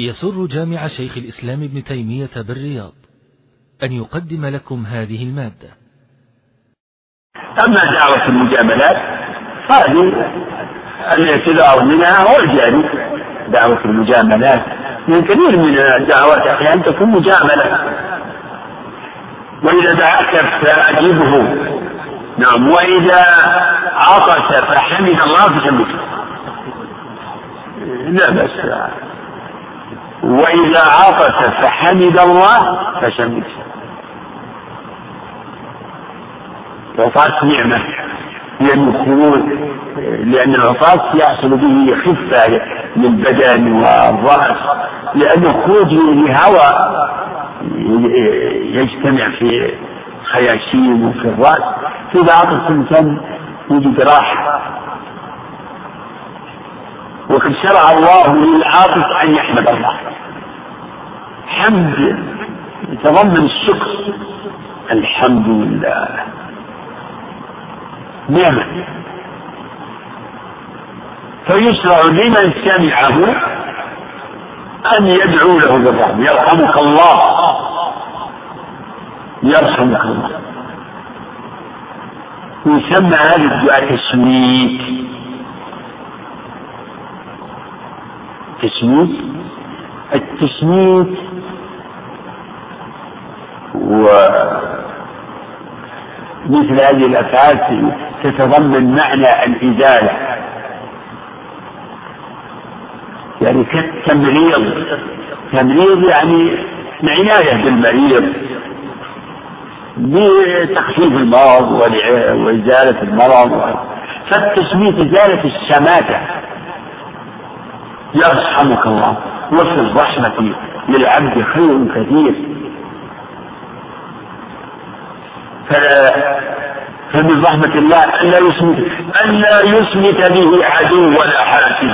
يسر جامع شيخ الإسلام ابن تيمية بالرياض أن يقدم لكم هذه المادة. أما دعوة المجاملات هذه الاعتذار منها هو الجاري دعوة المجاملات. من كثير من الدعوات أحيانا تكون مجاملة. وإذا دعاك فأجبه نعم وإذا عطس فحمد الله فشمته لا بأس. وإذا عطس فحمد الله فشمت العطاس نعمة. لأن الخروج لأن العطاس يحصل به خفة للبدن والرأس. لأن الخروج لهواء يجتمع في خياشيم وفي الرأس. فإذا عطس الإنسان يجد راحة. وقد شرع الله للعاطف أن يحمد الله. حمد يتضمن الشكر. الحمد لله. نعمة. فيشرع لمن سمعه أن يدعو له بالرحمة. يرحمك الله. يرحمك الله. يسمى هذا الدعاء تسميك تسميك التسميك ومثل هذه الأفعال تتضمن معنى الإزالة. يعني كالتمريض تمريض. يعني عناية بالمريض. بتخفيف المرض وإزالة المرض. فالتسمية إزالة الشماتة يرحمك الله وفي الرحمة للعبد خير كثير. فمن رحمة الله أن لا يسمت أن لا يسمت به عدو ولا حاسد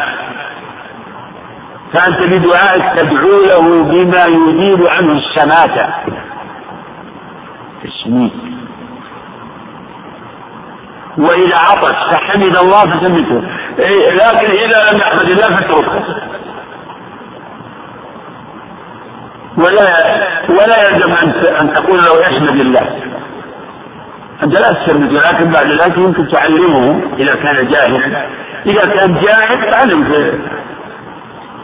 فأنت بدعائك تدعو له بما يزيل عنه الشماتة تسميت وإذا عطش فحمد الله فسمته إيه لكن إذا لم يحمد الله فاتركه. ولا ولا يلزم أن تقول له يحمد الله. أنت لا تسمد ولكن بعد ذلك يمكن تعلمه إذا كان جاهلا إذا كان جاهل تعلم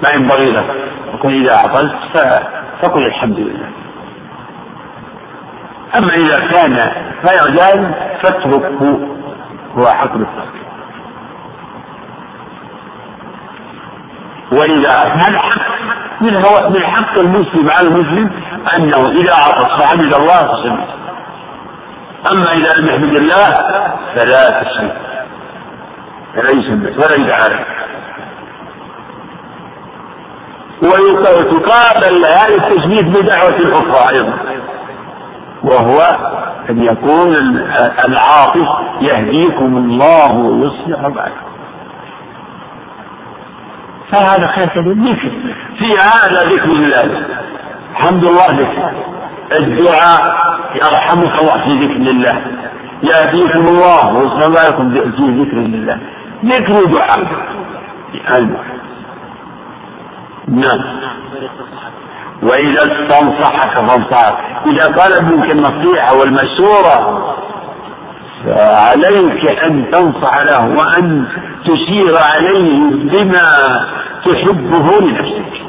ما ينبغي له. وكن إذا عطلت فقل الحمد لله. أما إذا كان غير جاهل فاتركه. هو حق بالترك وإذا حق من هو من حق المسلم على المسلم أنه إذا عطس فحمد الله فسمع أما إذا لم يحمد الله فلا تسمع فلا يسمع ولا يدعى. وتقابل هذا التسمية بدعوة أخرى أيضا. وهو أن يكون العاطف يهديكم الله ويصلح بالكم. فهذا خير كبير. في هذا ذكر الله. الحمد لله ذكر الدعاء يرحمك الله في ذكر الله. يأتيكم الله وصلاتكم في ذكر الله. ذكر دعاء. نعم. وإذا استنصحك فانصحك إذا قال ابنك النصيحة والمشورة فعليك أن تنصح له وأن تشير عليه بما تحبه لنفسك.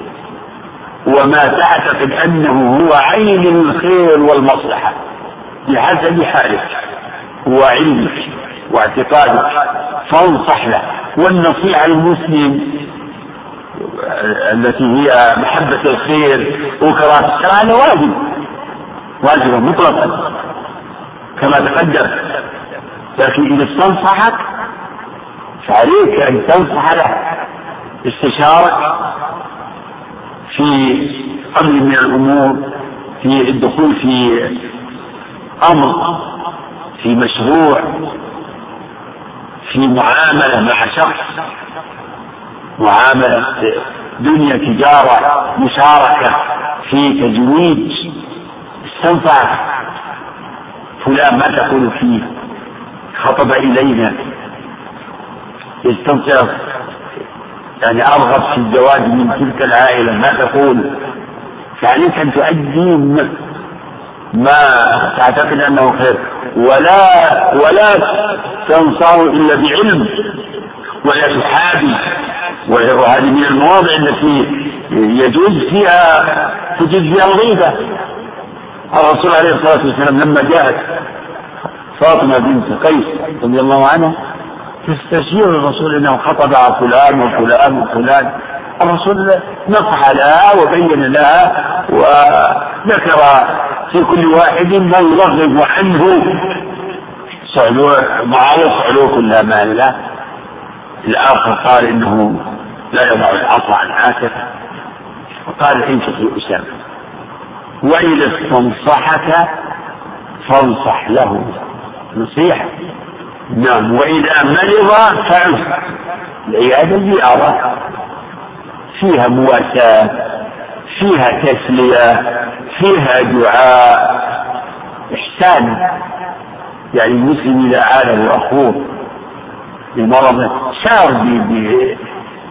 وما تعتقد أنه هو عين الخير والمصلحة. بحسب حالك وعلمك واعتقادك فانصح له. والنصيحة للمسلم التي هي محبة الخير وكراهة الشر هذا واجب. واجب مطلقا. كما تقدم. لكن إذا استنصحك فعليك أن تنصح له استشارك في أمر من الأمور في الدخول في أمر في مشروع في معاملة مع شخص. معاملة دنيا تجارة مشاركة في تزويج استنفع. فلان ما تقول فيه. خطب إلينا. يستنصر يعني أرغب في الزواج من تلك العائلة. ما تقول. فعليك أن تؤدي ما تعتقد أنه خير. ولا ولا تنصر إلا بعلم. ولا تحابي وهذه من المواضع التي يجوز فيها تجوز فيها الغيبة. الرسول عليه الصلاة والسلام لما جاءت فاطمة بنت قيس رضي الله عنها تستشير الرسول إنه خطب فلان وفلان وفلان. الرسول نصح لها وبين لها وذكر في كل واحد ما يرغب عنه. صعلوه معاوية صعلوه كلها مال الآخر قال إنه لا يضع العصا عن عاتقه وقال انكح أسامة وإذا استنصحك فانصح له. نصيحة. نعم وإذا مرض فعف العيادة زيارة فيها مواساة فيها تسلية فيها دعاء. إحسان. يعني المسلم إذا عاده أخوه بمرضه شعر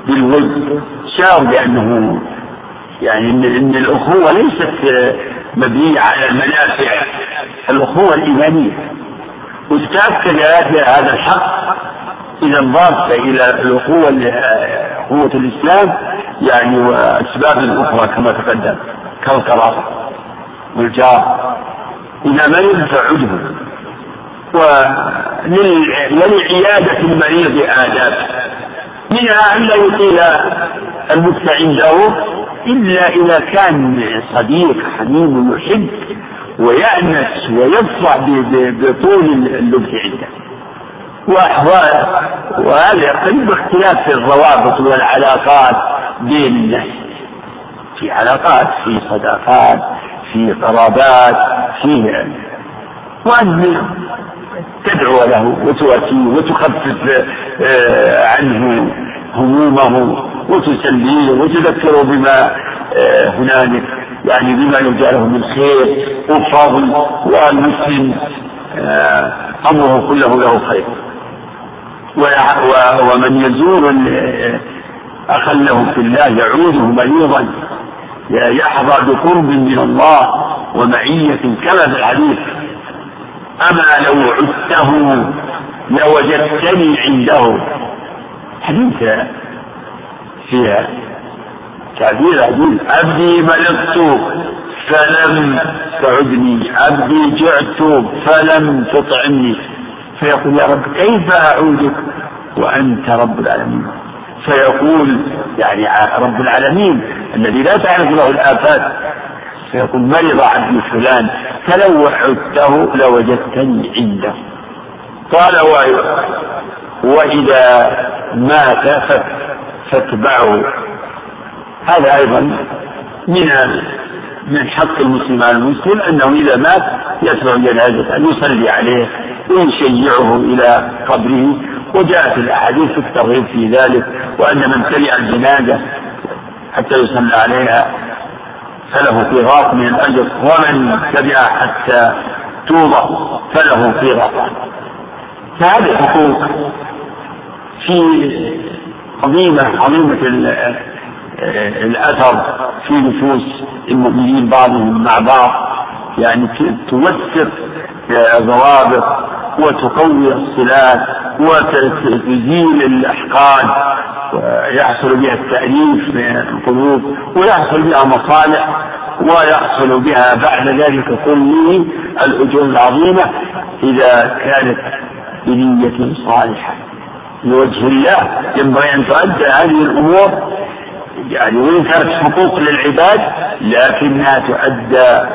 بالود شعر بأنه يعني إن, إن الأخوة ليست مبنية على المنافع الأخوة الإيمانية. وتتأكد هذا الحق إذا انضاف إلى الأخوة أخوة الإسلام يعني وأسباب أخرى كما تقدم كالقرابة والجار. إذا مرض فعده ولعيادة المريض آداب. منها أن لا يطيل المبت عنده إلا إذا كان صديق حميم يحب ويأنس ويفرح بطول اللبث عنده. وأحوال وهذا يقتضي اختلاف في الروابط والعلاقات بين الناس. في علاقات في صداقات في قرابات في وأن تدعو له وتؤتيه وتخفف آه، عنه همومه وتسليه وتذكره بما آه، هنالك يعني بما يرجى له من خير وفضل والمسلم آه، أمره كله له خير. ومن يزور اخا له في الله يعوده مريضا يحظى بقرب من الله ومعية كما في الحديث. أما لو عدته لوجدتني عنده. حديث فيها تعبير عجيب عبدي ملكت فلم تعدني. عبدي جعت فلم تطعمني. فيقول يا رب كيف أعودك؟ وأنت رب العالمين. فيقول يعني رب العالمين الذي لا تعرف له الآفات. فيقول مرض عبدي فلان فلو عدته لوجدتني عنده. قال وإذا مات فاتبعه. هذا أيضا من من حق المسلم على المسلم أنه إذا مات يتبع جنازته أن يصلي عليه ويشيعه إلى قبره. وجاءت الأحاديث الترغيب في ذلك وأن من تبع الجنازة حتى يصلى عليها فله قيراط من الأجر ومن تبع حتى توضع فله قيراط فهذه حقوق في عظيمة عظيمة الأثر في نفوس المؤمنين بعضهم مع بعض. يعني توثق الروابط وتقوي الصلات وتزيل الأحقاد ويحصل بها التأليف بين القلوب ويحصل بها مصالح ويحصل بها بعد ذلك كله الأجور العظيمة إذا كانت بنية صالحة. لوجه الله ينبغي أن تؤدى هذه الأمور. يعني وإن كانت حقوق للعباد لكنها تؤدى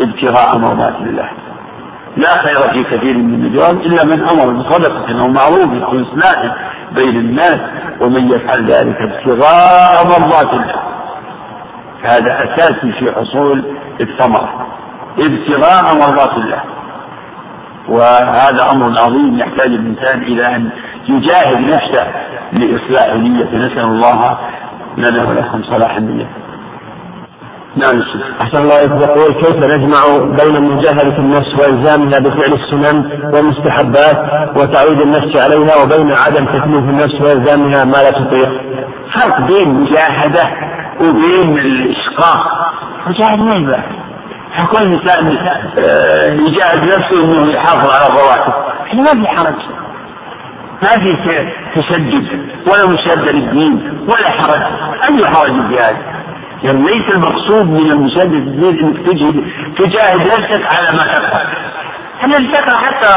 ابتغاء مرضات الله. لا خير في كثير من النجوم إلا من أمر بصدقة أو معروف أو إصلاح بين الناس ومن يفعل ذلك ابتغاء مرضات الله. هذا أساسي في حصول الثمرة ابتغاء مرضات الله. وهذا أمر عظيم يحتاج الإنسان إلى أن يجاهد نفسه لإصلاح نيته نسأل الله لنا ولكم صلاح النية. نعم. أحسن الله يقول كيف نجمع بين مجاهدة النفس وإلزامها بفعل السنن والمستحبات وتعويد النفس عليها وبين عدم تكليف النفس وإلزامها ما لا تطيق؟ فرق بين مجاهدة وبين الإشقاق. مجاهد ما يبقى كل إنسان آه، يجاهد نفسه إنه يحافظ على الرواتب إحنا ما في حرج. ما في تشدد ولا مشادة للدين ولا حرج. أي حرج في هذا؟ يعني ليس المقصود من المشاهدة الدين انك تجهد تجاهد نفسك على ما تفعل. إحنا نذكر حتى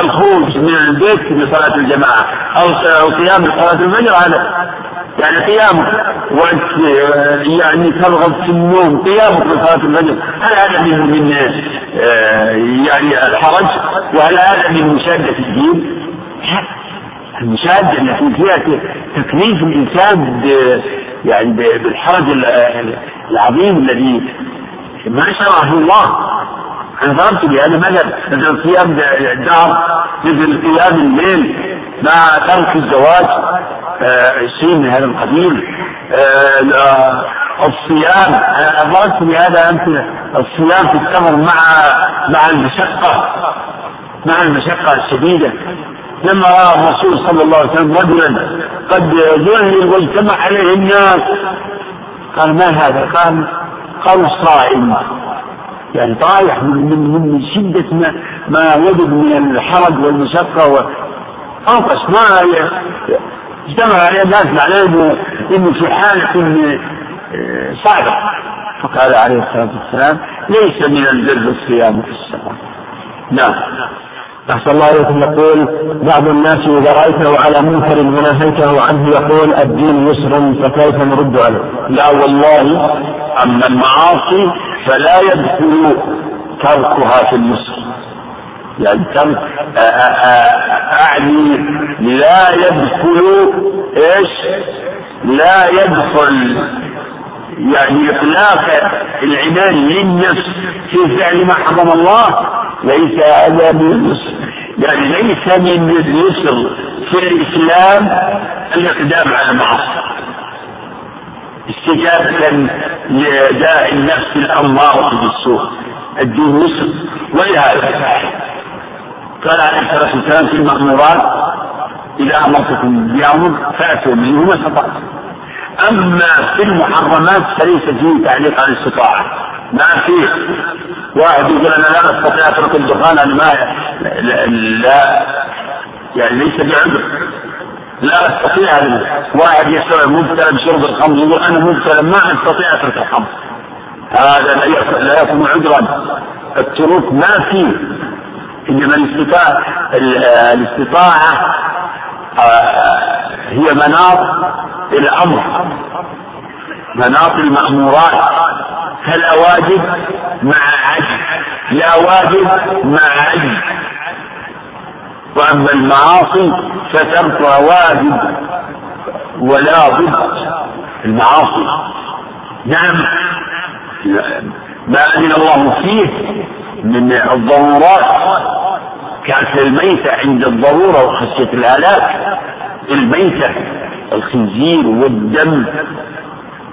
الخروج من البيت لصلاة الجماعة أو قيام صلاة الفجر؟ هذا يعني قيامك وانت يعني ترغب في النوم قيامك لصلاة الفجر. هل هذا من من آه، يعني الحرج؟ وهل هذا من مشادة الدين؟ المشادة التي فيها تكليف الإنسان يعني بالحرج العظيم الذي ما شرعه الله. أنا ضربت بهذا مثل مثل صيام الدهر مثل قيام الليل مع ترك الزواج آه شيء من هذا القبيل آه الصيام. أنا ضربت بهذا أمثلة. الصيام في السفر مع مع المشقة مع المشقة الشديدة. لما رأى الرسول صلى الله عليه وسلم رجلا قد ذهل واجتمع عليه الناس. قال ما هذا؟ قال قالوا صائم. يعني طايح من من من شدة ما ما وجد من الحرج والمشقة وأنقص ما اجتمع عليه الناس معناه إنه انه في حالة آه، صعبة فقال عليه الصلاة والسلام ليس من البر الصيام في السفر. نعم. أحسن الله إليكم يقول بعض الناس إذا رأيته على منكر ونهيته عنه يقول الدين يسر فكيف نرد عليه؟ لا والله أما المعاصي فلا يدخل تركها في اليسر يعني ترك أعني لا يدخل إيش؟ لا يدخل يعني إطلاق العنان للنفس في فعل ما حرم الله ليس هذا من يعني ليس من اليسر في الإسلام الإقدام على المعصية استجابة لداء النفس الأمارة بالسوء الدين يسر ولهذا قال عليه الصلاة والسلام في المأمورات إذا أمرتكم بأمر فأتوا منه ما استطعتم. أما في المحرمات فليس فيه تعليق على الاستطاعة. ما فيه واحد يقول أنا لا أستطيع أترك الدخان أنا ما لا. يعني ليس بعذر. لا أستطيع واحد يسأل مبتلى بشرب الخمر يقول أنا مبتلى ما أستطيع أترك الخمر. هذا لا يكون عذرا. التروك ما فيه إنما الاستطاعه الاستطاعة آه، هي مناط الأمر مناط المأمورات. فلا واجب مع عجز لا واجب مع عجز. وأما المعاصي فتركها واجب ولا ضد. المعاصي نعم ما أذن الله فيه من الضرورات. كانت الميتة عند الضرورة وخشية الهلاك. الميتة الخنزير والدم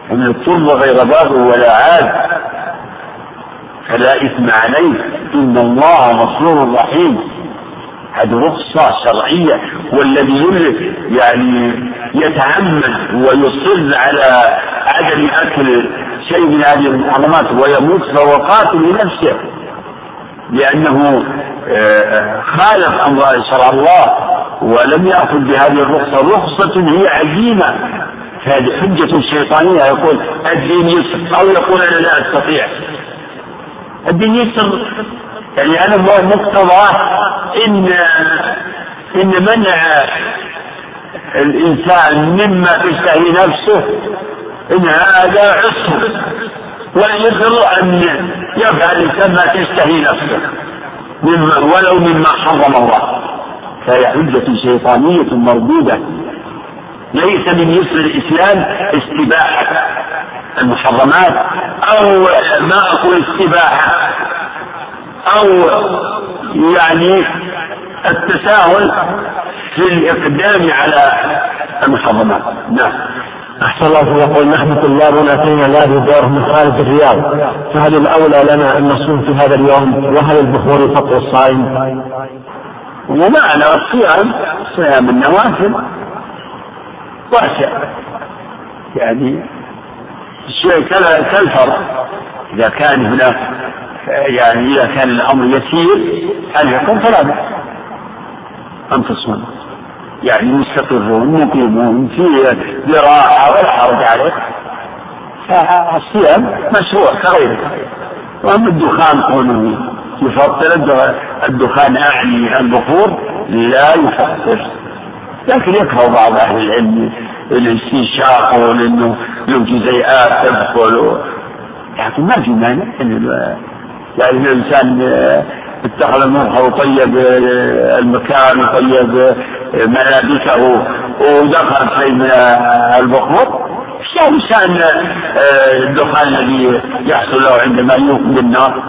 ومن التربة غير باغ ولا عاد. فلا إثم عليه. إن الله غفور رحيم. هذه رخصة شرعية والذي يعني يتعمد ويصر على عدم أكل شيء من هذه المحرمات ويموت فهو قاتل لنفسه. لأنه آه، خالف أمر شرع الله ولم يأخذ بهذه الرخصة. رخصة هي عزيمة. هذه حجة شيطانية يقول الدين يسر. أو يقول أنا لا أستطيع. الدين يسر. يعني أنا مقتضى إن إن منع الإنسان مما تشتهي نفسه. إن هذا عسر والعسر أن يفعل الإنسان ما تشتهي نفسه مما ولو مما حرم الله. فهي حجة شيطانية مردودة. ليس من يسر الإسلام استباحة المحرمات أو ما أقول استباحة أو يعني التساهل في الإقدام على المحرمات. نعم. أحسن الله يقول نحن طلاب أتينا لهذه الدور من خارج الرياض. فهل الأولى لنا أن نصوم في هذا اليوم؟ وهل البخور يفطر الصائم؟ ومعنى الصيام صيام النوافل. واسع. يعني الشيء كالفرض. إذا كان هناك يعني إذا كان الأمر يسير هل يكون فلا بأس. أن تصوم يعني مستقرون مقيمون في براحة ولا حرج عليه فالصيام مشروع كغيره. وأما الدخان كونه يفطر الدخان أعني البخور لا يفطر لكن يكره بعض أهل العلم الاستنشاق لأنه له جزيئات تدخل. لكن ما في مانع يعني الإنسان اتخذ المرحى وطيب المكان وطيب ملابسه ودخل من البخور. شان شان الدخان الذي يحصل له عندما يوقد النار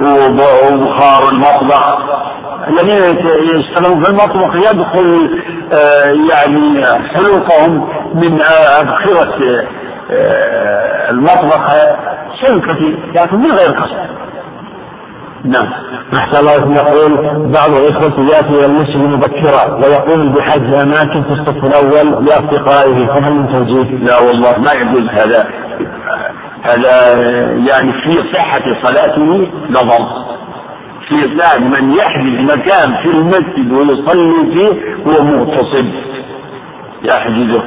وبخار المطبخ. الذين يشتغلون في المطبخ يدخل يعني حلوقهم من أبخرة المطبخ. شيء كثير لكن من غير قصد. نعم. أحسن الله يقول بعض الإخوة يأتي إلى المسجد مبكرا ويقوم بحجز أماكن في الصف الأول لأصدقائه. فهل من توجيه؟ لا والله ما يجوز هذا. هذا يعني في صحة صلاته نظر في ذلك من يحجز مكان في المسجد ويصلي فيه هو مغتصب. يحجزه.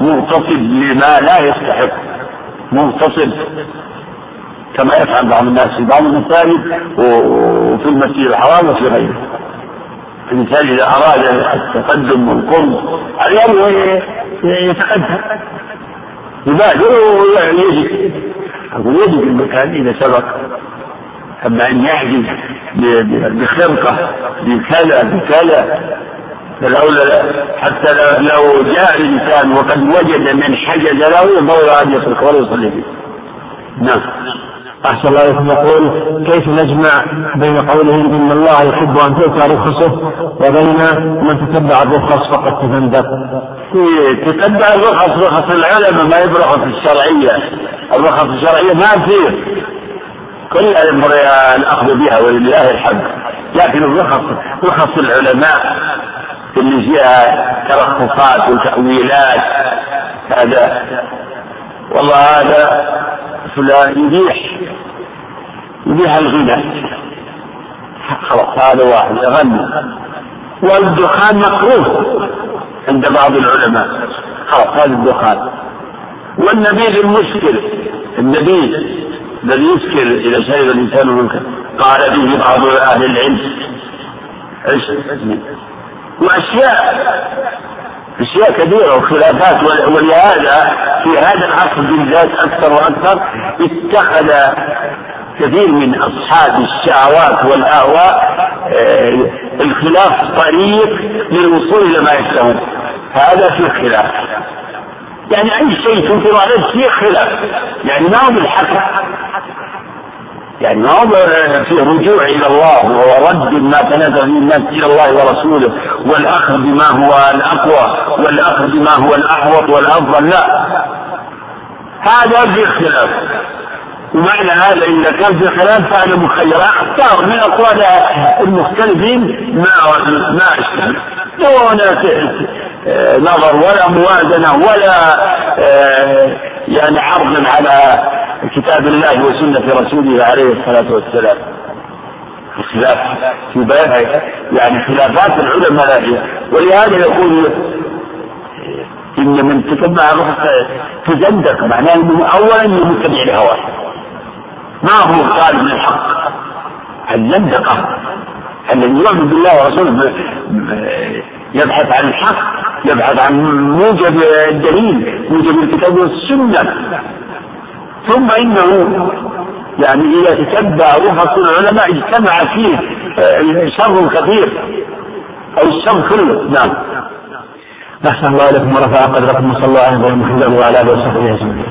مغتصب لما لا يستحق. مغتصب. كما يفعل بعض الناس في بعض المساجد وفي المسجد الحرام وفي غيره. الإنسان إذا أراد التقدم والقرب عليه يتقدم. يبادر ويجد أقول يجد المكان إذا سبق. أما أن يحجز بخرقة بكذا بكذا فلولا حتى لو جاء الإنسان وقد وجد من حجز له ينبغي أن يترك ولا يصلي فيه. نعم. أحسن الله إليكم. يقول كيف نجمع بين قولهم إن الله يحب أن تؤتى رخصه وبين من تتبع الرخص فقد تذنب؟ تتبع الرخص رخص العلماء ما يبرخص الشرعية. الرخص الشرعية ما فيه كل الأخذ بها ولله الحمد. لكن الرخص رخص العلماء اللي فيها ترخصات وتأويلات هذا والله هذا فلان يبيح. يبيح الغنى. خلاص هذا واحد يغني. والدخان مكروه عند بعض العلماء. خلاص هذا الدخان. والنبيذ المسكر. النبيذ الذي يسكر إذا شرب الإنسان منكر قال به بعض أهل العلم. وأشياء. أشياء كثيرة وخلافات ولهذا في هذا العصر بالذات أكثر وأكثر اتخذ كثير من أصحاب الشهوات والأهواء آه، الخلاف طريق للوصول إلى ما يشتهون هذا في خلاف. يعني أي شيء تنكر عليه فيه خلاف. يعني ما هو بالحق يعني ما هو في رجوع إلى الله ورد ما تنزل من الناس إلى الله ورسوله والأخذ بما هو الأقوى والأخذ بما هو الأحوط والأفضل لا. هذا في خلاف ومعنى هذا إذا كان في خلاف فأنا مخير. أختار من أقوال المختلفين ما ما أشتهي دون نظر ولا موازنة ولا آه، يعني عرض على كتاب الله وسنة رسوله عليه الصلاة والسلام. الخلاف في بيان يعني خلافات العلماء ولهذا يقول إن من تتبع الرخص تزندق معناه أنه أولا أنه متبع لهواه ما هو طالب للحق الزندقة. الذي يؤمن بالله ورسوله يبحث عن الحق يبحث عن موجب الدليل موجب الكتاب والسنة. ثم إنه يعني إذا تتبع رخص العلماء اجتمع فيه آه، شر كثير أو الشر كله نعم أحسن الله إليكم ورفع قدركم وصلى الله عليه وسلم وعلى آله وصحبه أجمعين.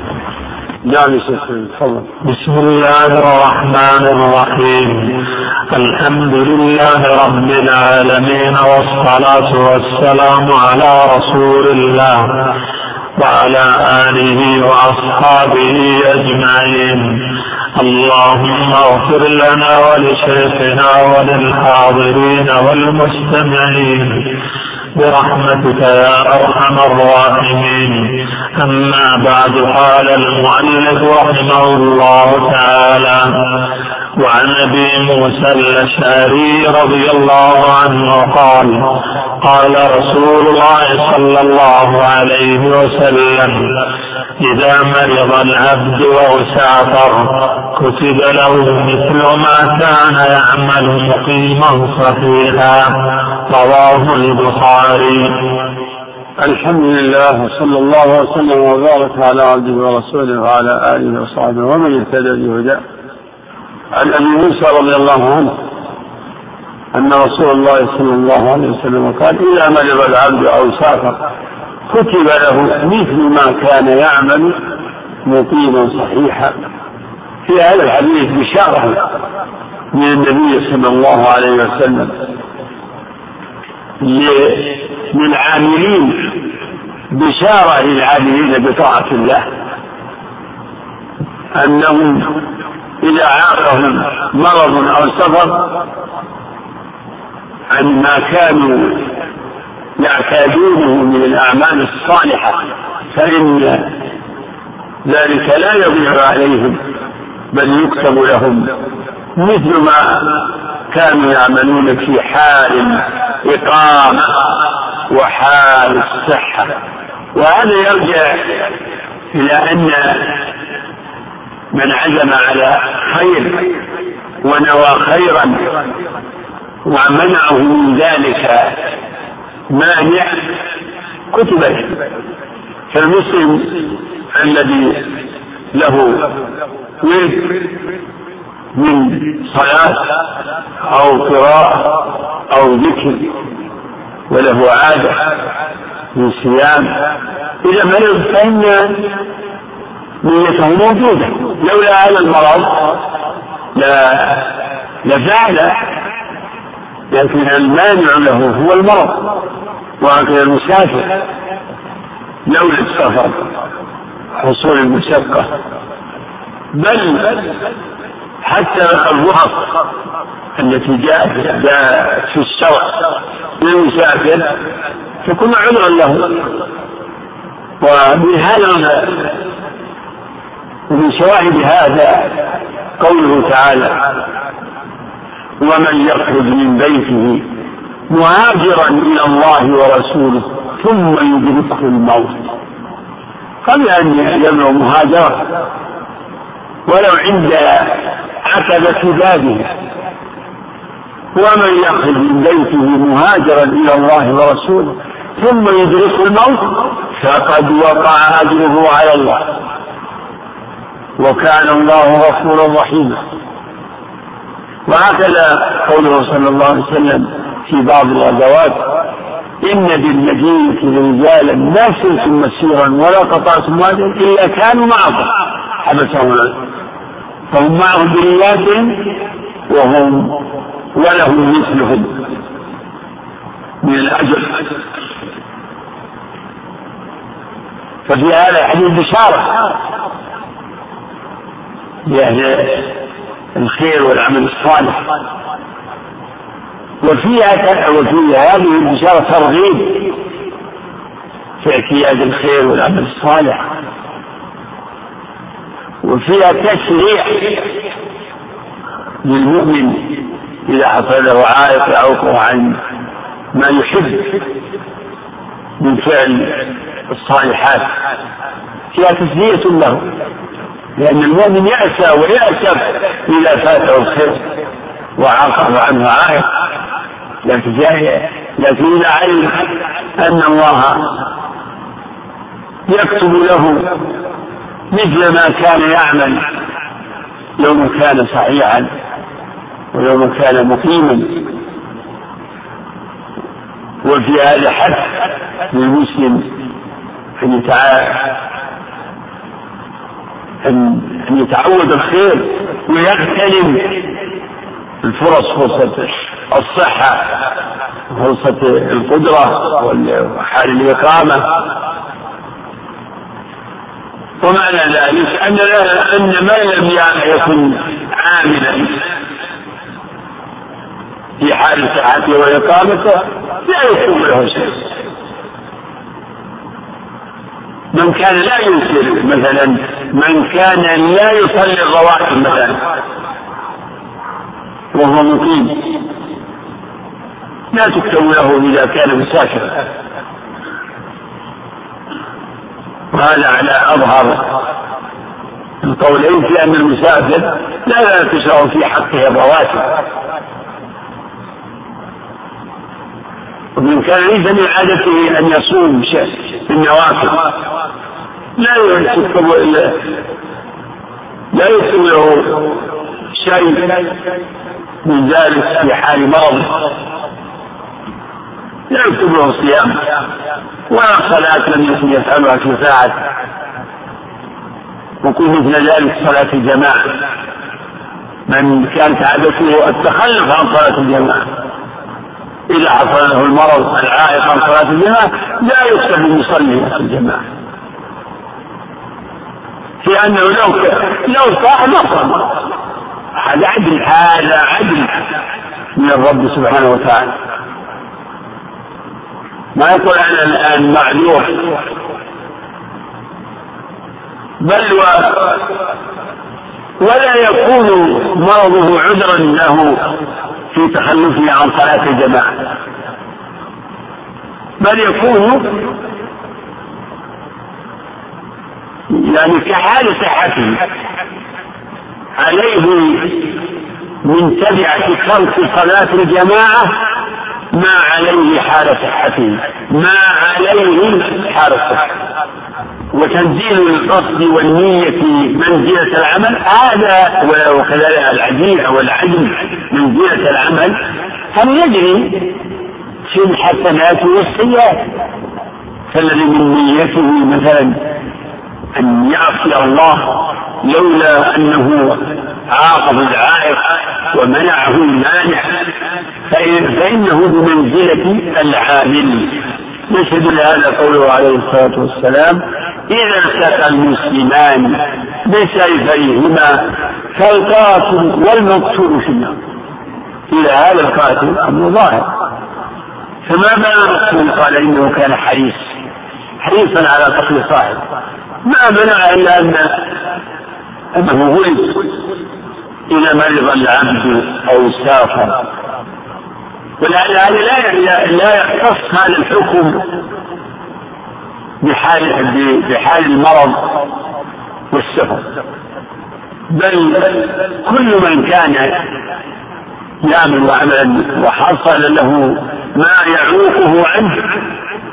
نعم تفضل. بسم الله الرحمن الرحيم. الحمد لله رب العالمين والصلاة والسلام على رسول الله وعلى آله وأصحابه أجمعين. اللهم اغفر لنا ولشيخنا وللحاضرين والمستمعين. برحمتك يا أرحم الراحمين. أما بعد قال المؤلف رحمه الله تعالى وعن أبي موسى الأشعري رضي الله عنه قال قال رسول الله صلى الله عليه وسلم إذا مرض العبد أو سافر كتب له مثل ما كان يعمل مقيما صحيحا. رواه البخاري. الحمد لله وصلى الله وسلم وبارك على عبده ورسوله وعلى آله وصحبه ومن اهتدى بهداه. عن أبي موسى رضي الله عنه أن رسول الله صلى الله عليه وسلم قال إذا مرض العبد أو سافر كتب له مثل ما كان يعمل مقيما صحيحا. في هذا الحديث بشاره من النبي صلى الله عليه وسلم للعاملين بشارة للعاملين بطاعة الله. أنهم إذا عاقهم مرض أو سفر عن ما كانوا يعتادونه من الأعمال الصالحة فإن ذلك لا يضيع عليهم بل يكتب لهم مثل ما كانوا يعملون في حال إقامة وحال الصحة. وهذا يرجع إلى أن من عزم على خير ونوى خيرا ومنعه من ذلك مانع كتب فالمسلم الذي له ورد من صلاة أو قراءة أو ذكر وله عادة من صيام. إذا مرض فإن نيته موجودة. لولا هذا المرض لا لفعل لكن المانع له هو المرض وهكذا المسافر. لولا السفر حصول المشقة. بل حتى الرخص التي جاءت في الشرع. للمسافر تكون عذرا له. ومن هذا ومن شواهد هذا قوله تعالى ومن يخرج من بيته مهاجرا إلى الله ورسوله ثم يدركه الموت. قبل أن يبلغ مهاجرة ولو عند عتبة بابه. ومن يخرج من بيته مهاجرا إلى الله ورسوله ثم يدركه الموت فقد وقع أجره على الله. وكان الله غفورا رحيما. وهكذا قوله صلى الله عليه وسلم في بعض الغزوات إن بالمدينة رجالا ما سلتم مسيرا ولا قطعتم واديا إلا كانوا معكم. حبسهم فهم معهم برياتهم وهم ولهم مثلهم من الأجر ففي هذا الحديث بشارة لأهل الخير والعمل الصالح. وفيها وفي هذه البشارة ترغيب في اعتياد الخير والعمل الصالح. وفيها تشريع للمؤمن إذا حصل له عائق يعوقه عن ما يحب من فعل الصالحات. فيها تسلية له لأن المؤمن يأسى ويأسف إذا فاته الخير وعاقب عنه عائق. لكن لكن إذا علم أن الله يكتب له مثل ما كان يعمل يوم كان صحيحا ويوم كان مقيما. وفي هذا حث للمسلم أن أن يتعود الخير ويغتنم الفرص فرصة الصحة فرصة القدرة وحال الإقامة. ومعنى ذلك أن أن من لم يكن عاملا في حال صحته وإقامته لا يكون له شيء. من كان لا ينكر مثلا من كان لا يصلي الرواتب مثلا وهو مقيم لا تكتب له إذا كان مسافرا. وهذا على أظهر القولين في أن المسافر لا لا تشرع في حقه الرواتب. ومن كان ليس من عادته أن يصوم شيء النوافل. لا يكتب لا يكتب له شيء من ذلك في حال مرض. لا يكتب له صيام. ولا صلاة لم يكن يفعلها في ساعة وكل مثل ذلك صلاة الجماعة. من كانت عادته التخلف عن صلاة الجماعة. إذا حصل له المرض العائق عن صلاة الجماعة لا يكتب في الجماعة. في أنه لو لو صاح ما صلى هذا عدل هذا عدل من الرب سبحانه وتعالى. ما يقول أنا الآن معذور. بل و ولا يكون مرضه عذرا له في تخلفه عن صلاة الجماعة. بل يكون يعني كحال صحته عليه من تبعة ترك صلاة الجماعة ما عليه حال صحته. ما عليه حال الصحة وتنزيل القصد والنية منزلة العمل هذا وكذلك العديل والعدل منزلة العمل هل يجري في الحسنات والسيئات. فالذي من نيته مثلا أن يعصي الله لولا أنه عاقب العائق ومنعه المانع. فإنه بمنزلة العامل. يشهد لهذا قوله عليه الصلاة والسلام. إذا التقى المسلمان بسيفيهما فالقاتل والمقتول في النار. إلى هذا القاتل أمر ظاهر. فما بال قال إنه كان حريص. حريصا على قتل صاحب ما منع إلا أن أنه ولد إذا مرض العبد أو سافر. ولعل هذا لا لا يختص هذا الحكم بحال بحال المرض والسفر. بل كل من كان يعمل عملا وحصل له ما يعوقه عنه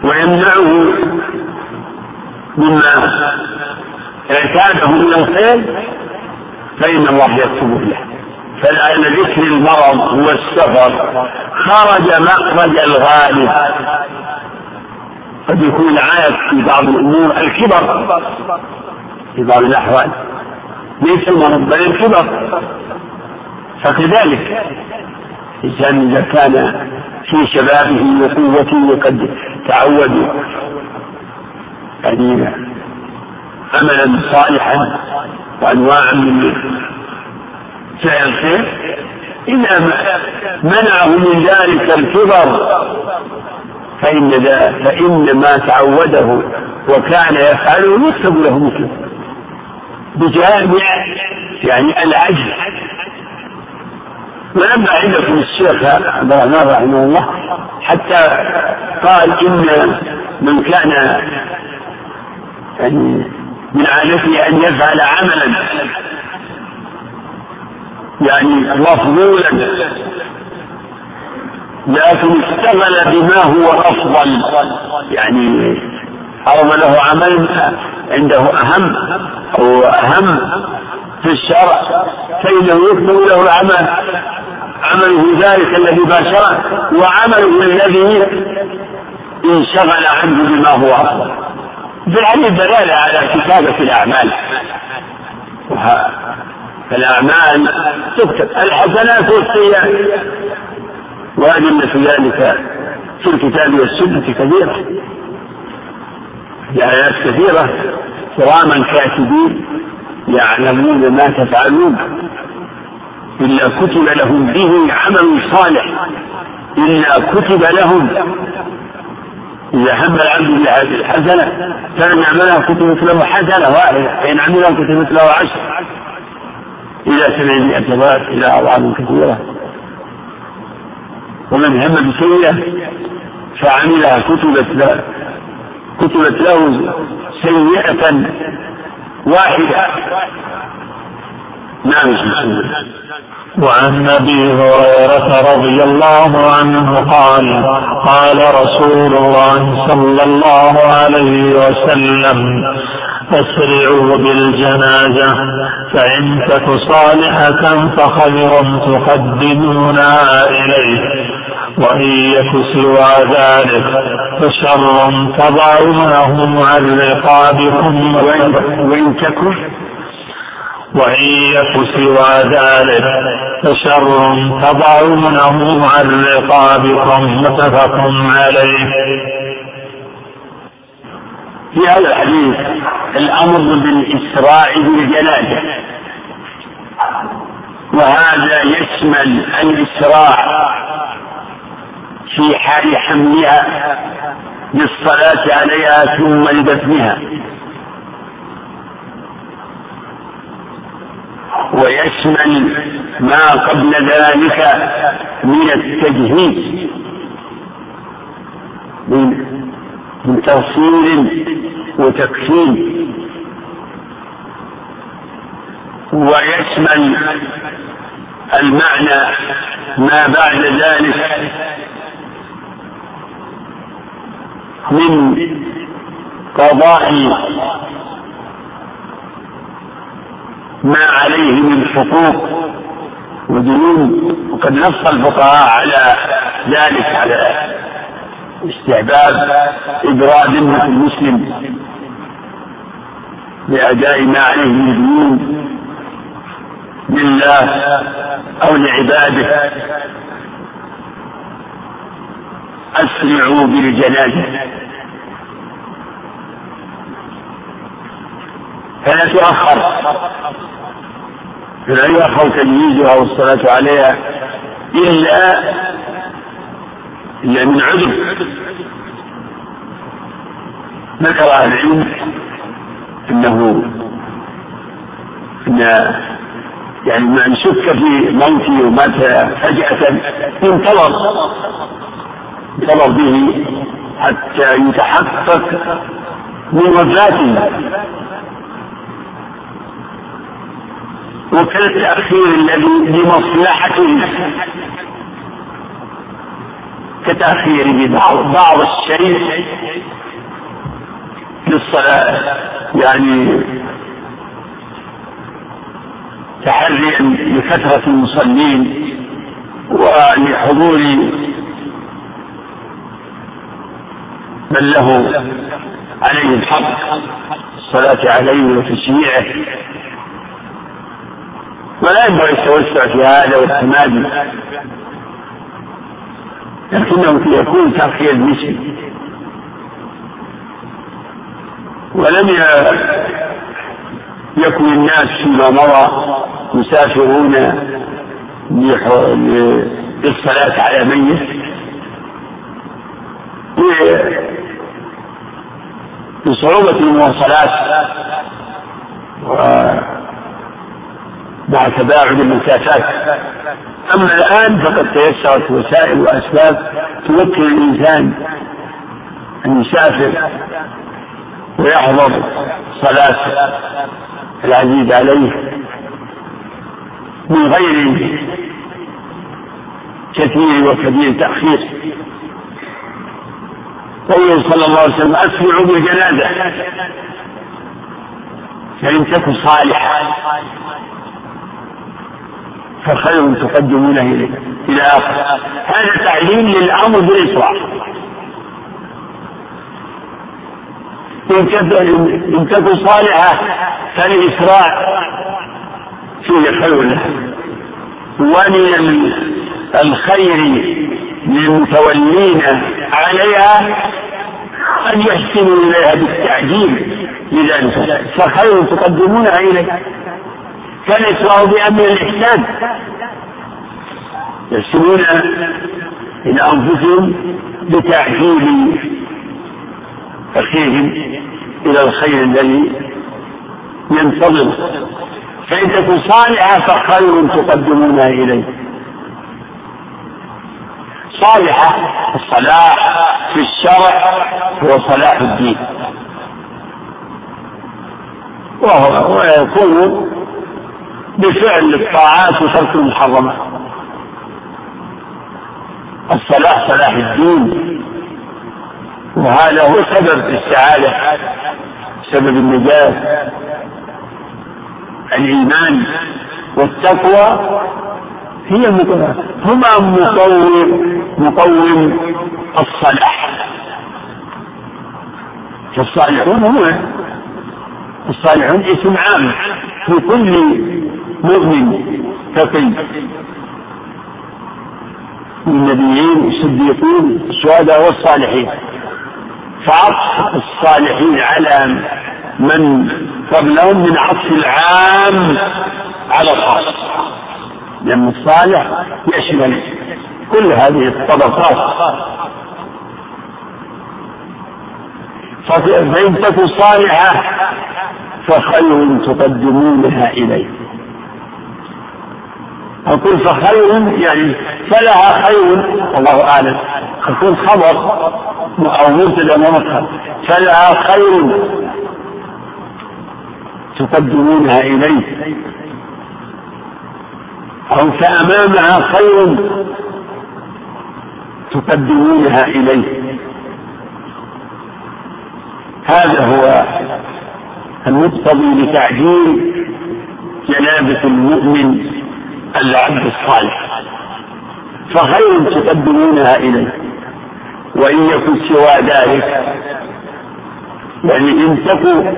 ويمنعه مما اعتاده من الخير فإن الله يكتب له فلأن ذكر المرض والسفر. خرج مخرج الغالب. قد يكون العائق في بعض الأمور الكبر. في بعض الأحوال. ليس المرض بل الكبر. فكذلك الإنسان إذا كان في شبابه وقوته قد تعود يعني عملا صالحا وأنواعا من فعل الخير إذا منعه من ذلك الكبر فإن فإن ما تعوده وكان يفعله يكتب له مثله. بجانب يعني العجز. ولما عندكم الشيخ عبد الرحمن رحمه الله حتى قال إن من كان من عادته أن يفعل عملا. يعني مفضولا لكن اشتغل بما هو أفضل. يعني عرض له عمل عنده أهم أو أهم في الشرع. فإنه يكتب له العمل. عمله ذلك الذي باشره وعمله الذي انشغل عنه بما هو أفضل. الحديث دلالة على كتابة الأعمال. فالأعمال تكتب. الحسنات والسيئات. وأدلة ذلك في الكتاب والسنة كثيرة في آيات كثيرة. كراما كاتبين يعلمون ما تفعلون. إلا كتب لهم به عمل صالح. إلا كتب لهم إذا هم العبد بهذه الحسنة فإن عملها كتبت له حسنة واحدة فإن عملها كتبت له عشر. إلى سبعمائة ضعف إلى أضعاف كثيرة. ومن هم بسيئة فعملها كتبت له كتبت له سيئة واحدة. نعم وعن أبي هريرة رضي الله عنه قال قال رسول الله صلى الله عليه وسلم أسرعوا بالجنازة فإن تك صالحة فخير تقدمونها إليه وإن يك سوى ذلك فشر تضعونه عن رقابكم. وإن تكن وإن يك سوى ذلك فشر تضعونه عن رقابكم متفق عليه. في هذا الحديث الأمر بالإسراع بالجنازة. وهذا يشمل الإسراع في حال حملها بالصلاة عليها ثم لدفنها. ويشمل ما قبل ذلك من التجهيز من من تغسيل وتكفين. ويشمل المعنى ما بعد ذلك من قضاء ما عليه من حقوق وديون وقد نص الفقهاء على ذلك على استحباب إبراد المسلم لأداء ما عليه من ديون لله أو لعباده. أسرعوا بالجنازة. فلا تؤخر. فلا يؤخر تجهيزها والصلاة عليها إلا إلا من عذر. ذكر أهل العلم أنه أن يعني من شك في موته ومات فجأة ينتظر ينتظر به حتى يتحقق من وفاته. وكالتأخير الذي لمصلحته كتأخير ببعض بعض الشيء للصلاة يعني تحريا لكثرة المصلين ولحضور من له عليه الحق الصلاة عليه وتشييعه. ولا ينبغي التوسع في هذا والتمادي لكنه يكون تأخير نسبي. ولم يكن الناس فيما مضى مسافرون للصلاة على ميت. بصعوبة المواصلات. مع تباعد المسافات أما الآن فقد تيسرت وسائل وأسباب تمكن الإنسان أن يسافر ويحضر صلاة العزيز عليه من غير كثير وكبير تأخير. قوله صلى الله عليه وسلم أسرعوا بالجنازة. فإن تكن صالحة فخير تقدمونه إليه إلى آخر. هذا تعليم للأمر بالإسراع إن تكن صالحة فالإسراع فيه خير له. ومن الخير للمتولين عليها أن يحسنوا إليها بالتعجيل لذلك. فخير تقدمونها إليه. فالإسراء بأمر الإحسان. يرسلون إلى أنفسهم بتعجيل أخيهم إلى الخير الذي ينتظر. فإن تكن صالحة فخير تقدمونها إليه. صالحة الصلاح في الشرع هو صلاح الدين. وهو ويكون بفعل الطاعات وترك المحرمات. الصلاح صلاح الدين. وهذا هو سبب السعادة سبب النجاة. الإيمان والتقوى هي هما مقوم مقوم الصلاح. فالصالحون هم الصالحون اسم عام في كل مؤمن تقي النبيين والصديقين الشهداء والصالحين. فعطف الصالحين على من قبلهم من عطف العام على الخاص. لأن الصالح يشمل كل هذه الطبقات. فإن تكن صالحة فخير تقدمونها إليه أقول فخير يعني فلها خير. الله أعلم. تكون خبر أو مبتدأ ومدخل فلها خير تقدمونها إليه. أو فأمامها خير تقدمونها إليه. هذا هو المقتضي لتعجيل جنابة المؤمن العبد الصالح. فخير تقدمونها إليه. وإن يكن سوى ذلك يعني إن تكن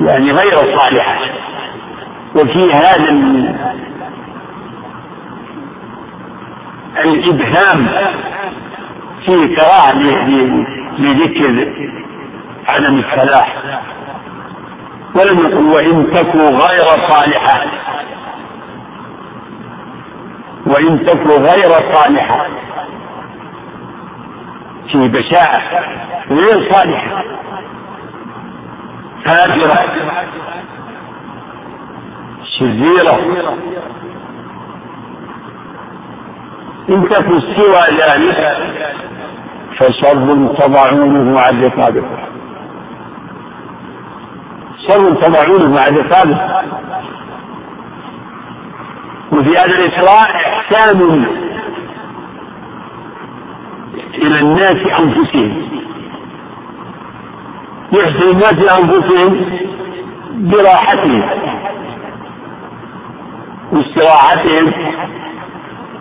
يعني غير صالحة. وفي هذا الإبهام في كراهة لذكر عدم الفلاح ولم يقل وإن تكن غير صالحة. وإن تكن غير صالحة. في بشاعة غير صالحة. فاجرة. شريرة. إن تكن سوى ذلك فشر تضعونه عن رقابكم شر تضعونه عن رقابكم وفي هذا الإسراء إحسان إلى الناس أنفسهم. يحسن الناس أنفسهم براحتهم واستراحتهم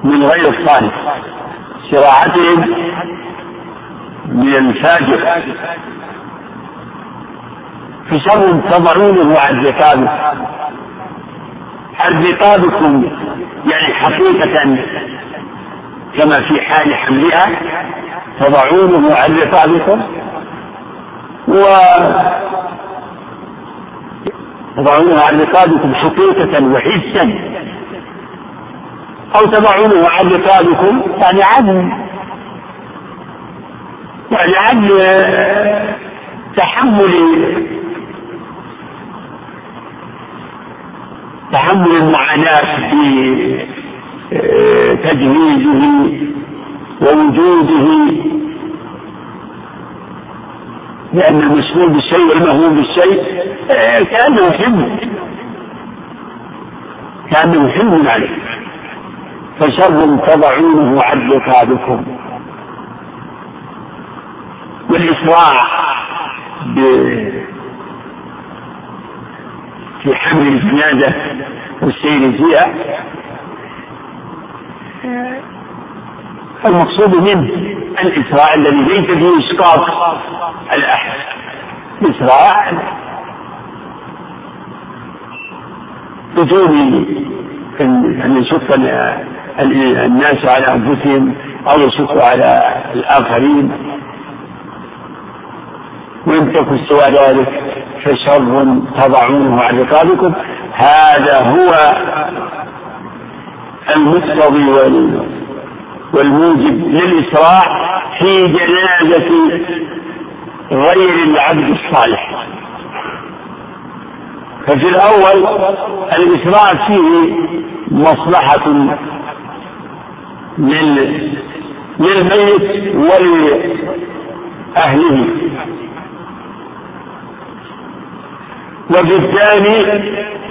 من غير الصالح استراحتهم من الفاجر. فشر تضعونه عن رقابكم رقابكم يعني حقيقة كما في حال حملها تضعونه عن رقابكم و تضعونه عن رقابكم حقيقة وحسا. أو تضعونه عن رقابكم يعني عن يعني عن تحمل تحمل المعاناة في آه، تجهيزه ووجوده. لأن المسؤول بالشيء والمهموم بالشيء آه، كأنه حمل. كأنه حمل عليه. فشر تضعونه عن رقابكم والإسراع في حمل الجنازة والسير فيها المقصود منه الإسراع الذي ليس فيه إسقاط الأحد. إسراع بدون أن يشق الناس على أنفسهم أو يشق على الآخرين. تكن سوى ذلك. فشر تضعونه عن رقابكم. هذا هو المقتضي والموجب للإسراع في جنازة غير العبد الصالح. ففي الأول الإسراع فيه مصلحة للميت ولأهله. وفي الثاني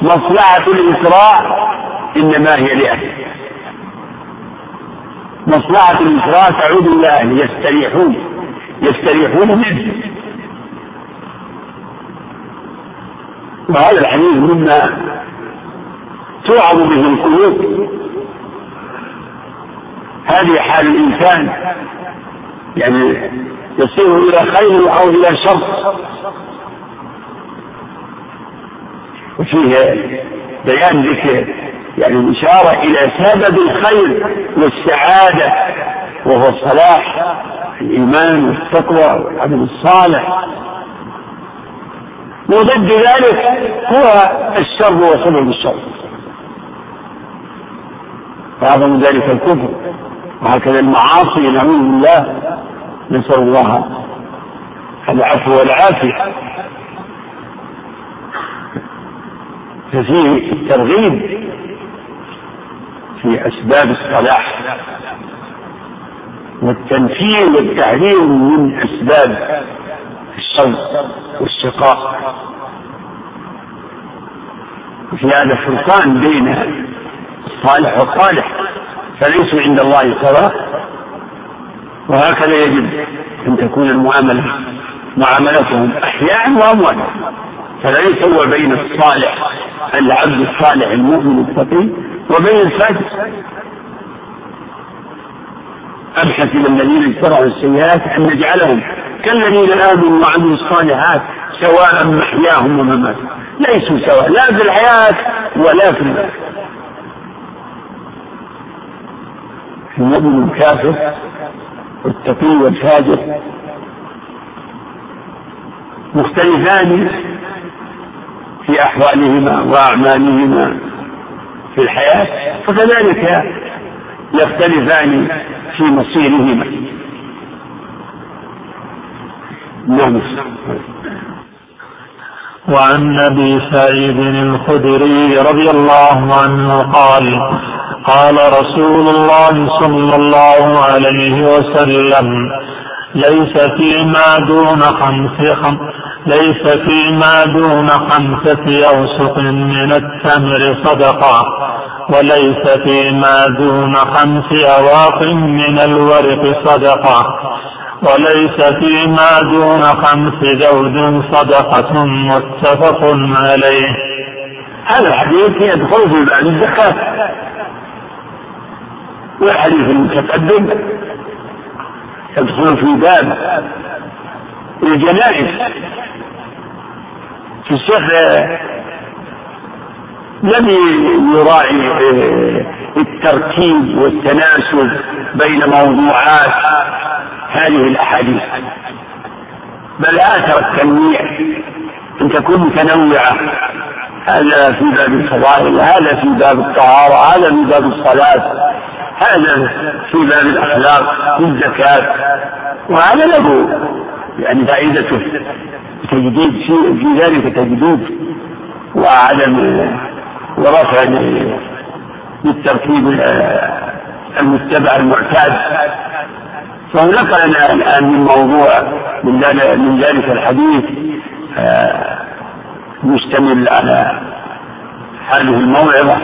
مصلحة الإسراء إنما هي لأهله مصلحة الإسراء تعود إلى أهله يستريحون يستريحون منه. وهذا الحديث مما توعظ به القلوب. هذه حال الإنسان يعني يصير إلى خير أو إلى شر. وفيه بيان ذكر يعني الإشارة إلى سبب الخير والسعادة وهو الصلاح الإيمان والتقوى والعمل الصالح. وضد ذلك هو الشر وسبب الشر. فأعظم ذلك الكفر. وهكذا المعاصي نعوذ بالله. نسأل الله العفو والعافية. ففيه الترغيب في أسباب الصلاح والتنفير والتحذير من أسباب الشر والشقاء. وفي هذا فرقان بين الصالح والصالح فليسوا عند الله سواء وهكذا يجب أن تكون المعاملة معاملتهم أحياء وأمواتا فلا يسوى بين الصالح العبد الصالح المؤمن التقي وبين الفاجر أم حسب الذين اجترعوا السيئات أن نجعلهم كالذين آمنوا وعملوا الصالحات سواء محياهم ومماتهم. ليسوا سواء لا في الحياة ولا في الموت المؤمن الكافر والتقي والفاجر مختلفان في أحوالهما وأعمالهما في الحياة فكذلك يختلفان في مصيرهما. نعم. وعن أبي سعيد الخدري رضي الله عنه قال قال رسول الله صلى الله عليه وسلم ليس فيما دون خمس خم ليس فيما دون خمسة أوسق من التمر صدقة وليس فيما دون خمس أواق من الورق صدقة وليس فيما دون خمس زوج صدقة متفق عليه. هذا الحديث يدخل في باب الزكاة. والحديث المتقدم؟ يدخل في باب الجنائز. الشيخ لم يراعي الترتيب والتناسب بين موضوعات هذه الأحاديث. بل آثر التنويع. إن تكون متنوعة هذا في باب الفضائل هذا في باب الطهارة هذا في باب الصلاة هذا في باب الأخلاق في الزكاة. وهذا له يعني فائدته. تجديد في, في ذلك تجديد وعدم ورفع للترتيب المتبع المعتاد. لنا الان من موضوع من ذلك الحديث آه، مشتمل على هذه الموعظة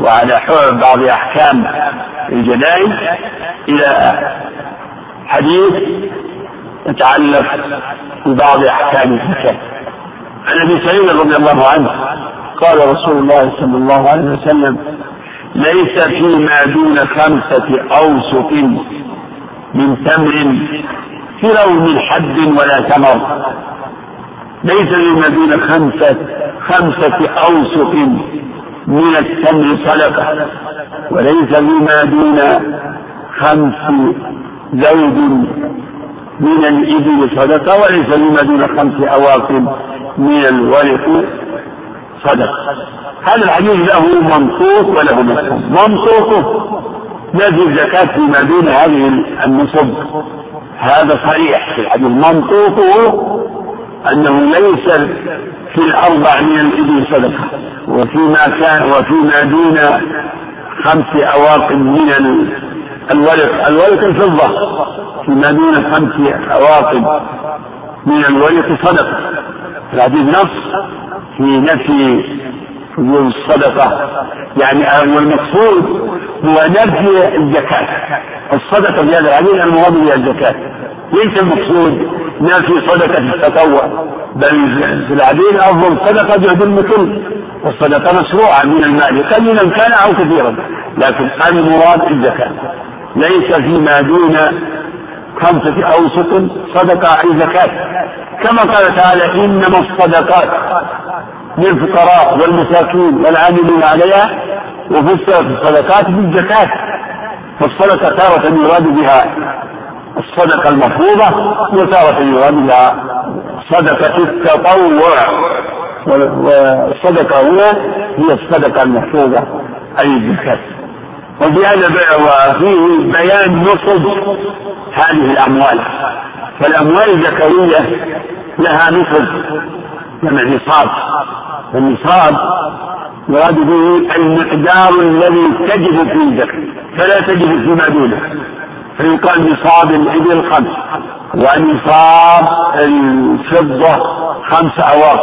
وعلى بعض أحكام الجنائز. إلى حديث يتعلق ببعض أحكام الزكاه عن أبي سعيد رضي الله عنه قال رسول الله صلى الله عليه وسلم ليس فيما دون خمسة أوسق من تمر فرو من حد ولا تمر. ليس فيما دون خمسة خمسة أوسق من التمر صدقة. وليس فيما دون خمس زوج من الإبل صدقة وليس فيما دون خمس أواق من الورق صدقة. هذا الحديث له منطوق وله مفهوم. منطوقه نفي الزكاة فيما دون هذه النصب. هذا صريح في الحديث. منطوقه أنه ليس في الأربع من الإبل صدقة. وفيما كان وفيما دون خمس أواق من الورق الورق الفضة. فيما دون خمس أواق من الورق صدقة. الحديث نص. في نفي وجوب الصدقة. يعني والمقصود هو نفي الزكاة. الصدقة في هذا الحديث المراد بها الزكاة. ليس المقصود نفي صدقة التطوع. بل في الحديث أفضل صدقة جهد المثل والصدقة مشروعة من المال. قليلا كان أو كثيرا. لكن المراد الزكاة. ليس فيما دون خمسة أوسط صدقة أي زكاة. كما قال تعالى إنما الصدقات للفقراء والمساكين والعاملين عليها وفسرت الصدقات بالزكاة فالصدقة تارة يراد بها الصدقة المفروضة وتارة يراد بها صدقة التطوع. والصدقة هنا هي الصدقة المفروضة أي الزكاة. وفي هذا وفيه بيان نصب هذه الأموال. فالأموال الزكوية لها نصب جمع نصاب. النصاب يراد به المقدار الذي تجب فيه الزكاة فلا تجب فيما دونه. فيقال نصاب الإبل خمس ونصاب الفضة خمس أواق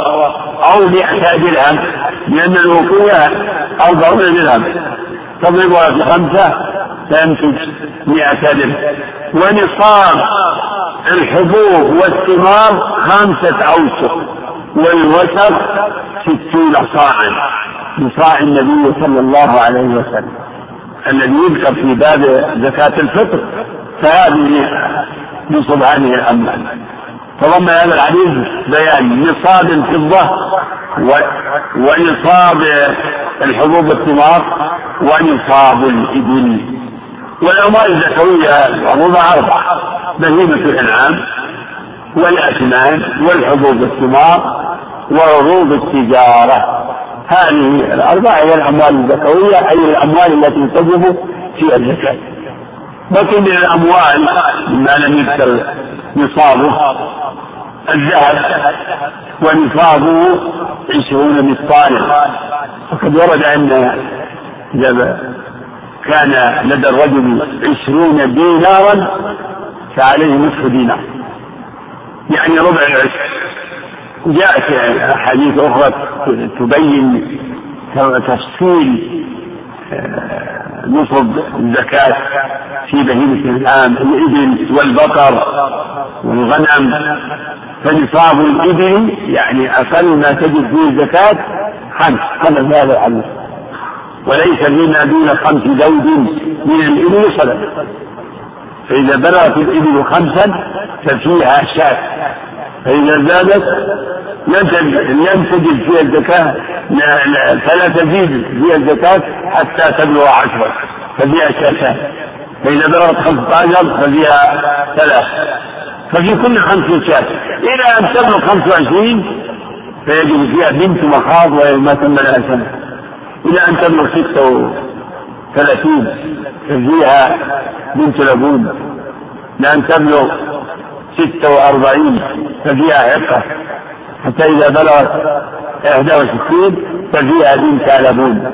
أو مئة درهم لأن الوقوع أربعون درهم. تضربها في خمسة تنتج مئة درهم ونصاب الحبوب والثمار خمسة أوسق والوسط ستون صاعا بصاع النبي صلى الله عليه وسلم. الذي يذكر في باب زكاة الفطر فهذه نصب هذه الأموال تضمن هذا الحديث بيان نصاب الفضة ونصاب الحبوب والثمار ونصاب الإبل. والأموال الزكوية المعروضة أربعة بهيمة الأنعام والأثمان والحبوب والثمار وعروض التجارة. هذه الأربعة هي الأموال الزكوية أي الأموال التي تجب في الزكاة. لكن من الأموال ما لم يذكر نصابه. الذهب ونصابه عشرون مثقالا وقد ورد أن إذا كان لدى الرجل عشرون دينارا فعليه نصف دينار. يعني ربع العشر. جاءت أحاديث أخرى تبين تفصيل آه، نصب الزكاة في بهيمة الأنعام الإبل والبقر والغنم. فنصاب الإبل يعني أقل ما تجد فيه الزكاة خمس. خمس هذا الحديث وليس فيما دون خمس زوج من الإبل صدقة فإذا بلغت الإبل خمسا ففيها شاة. فإذا زادت لم تجد فيها الزكاة فلا تزيد فيها الزكاة حتى تبلغ عشرة. ففيها شاتان فإذا بلغت خمسة عشر ففيها ثلاث. ففي كل خمس شاة. إلى أن تبلغ خمسة وعشرين فيجب فيها بنت مخاض وما تم لها سنة. إلى أن تبلغ ستة وثلاثين ففيها بنت لبون. لأن تبلغ ستة وأربعين ففيها عقة. حتى إذا بلغت إحدى وستين ففيها بنت لبون.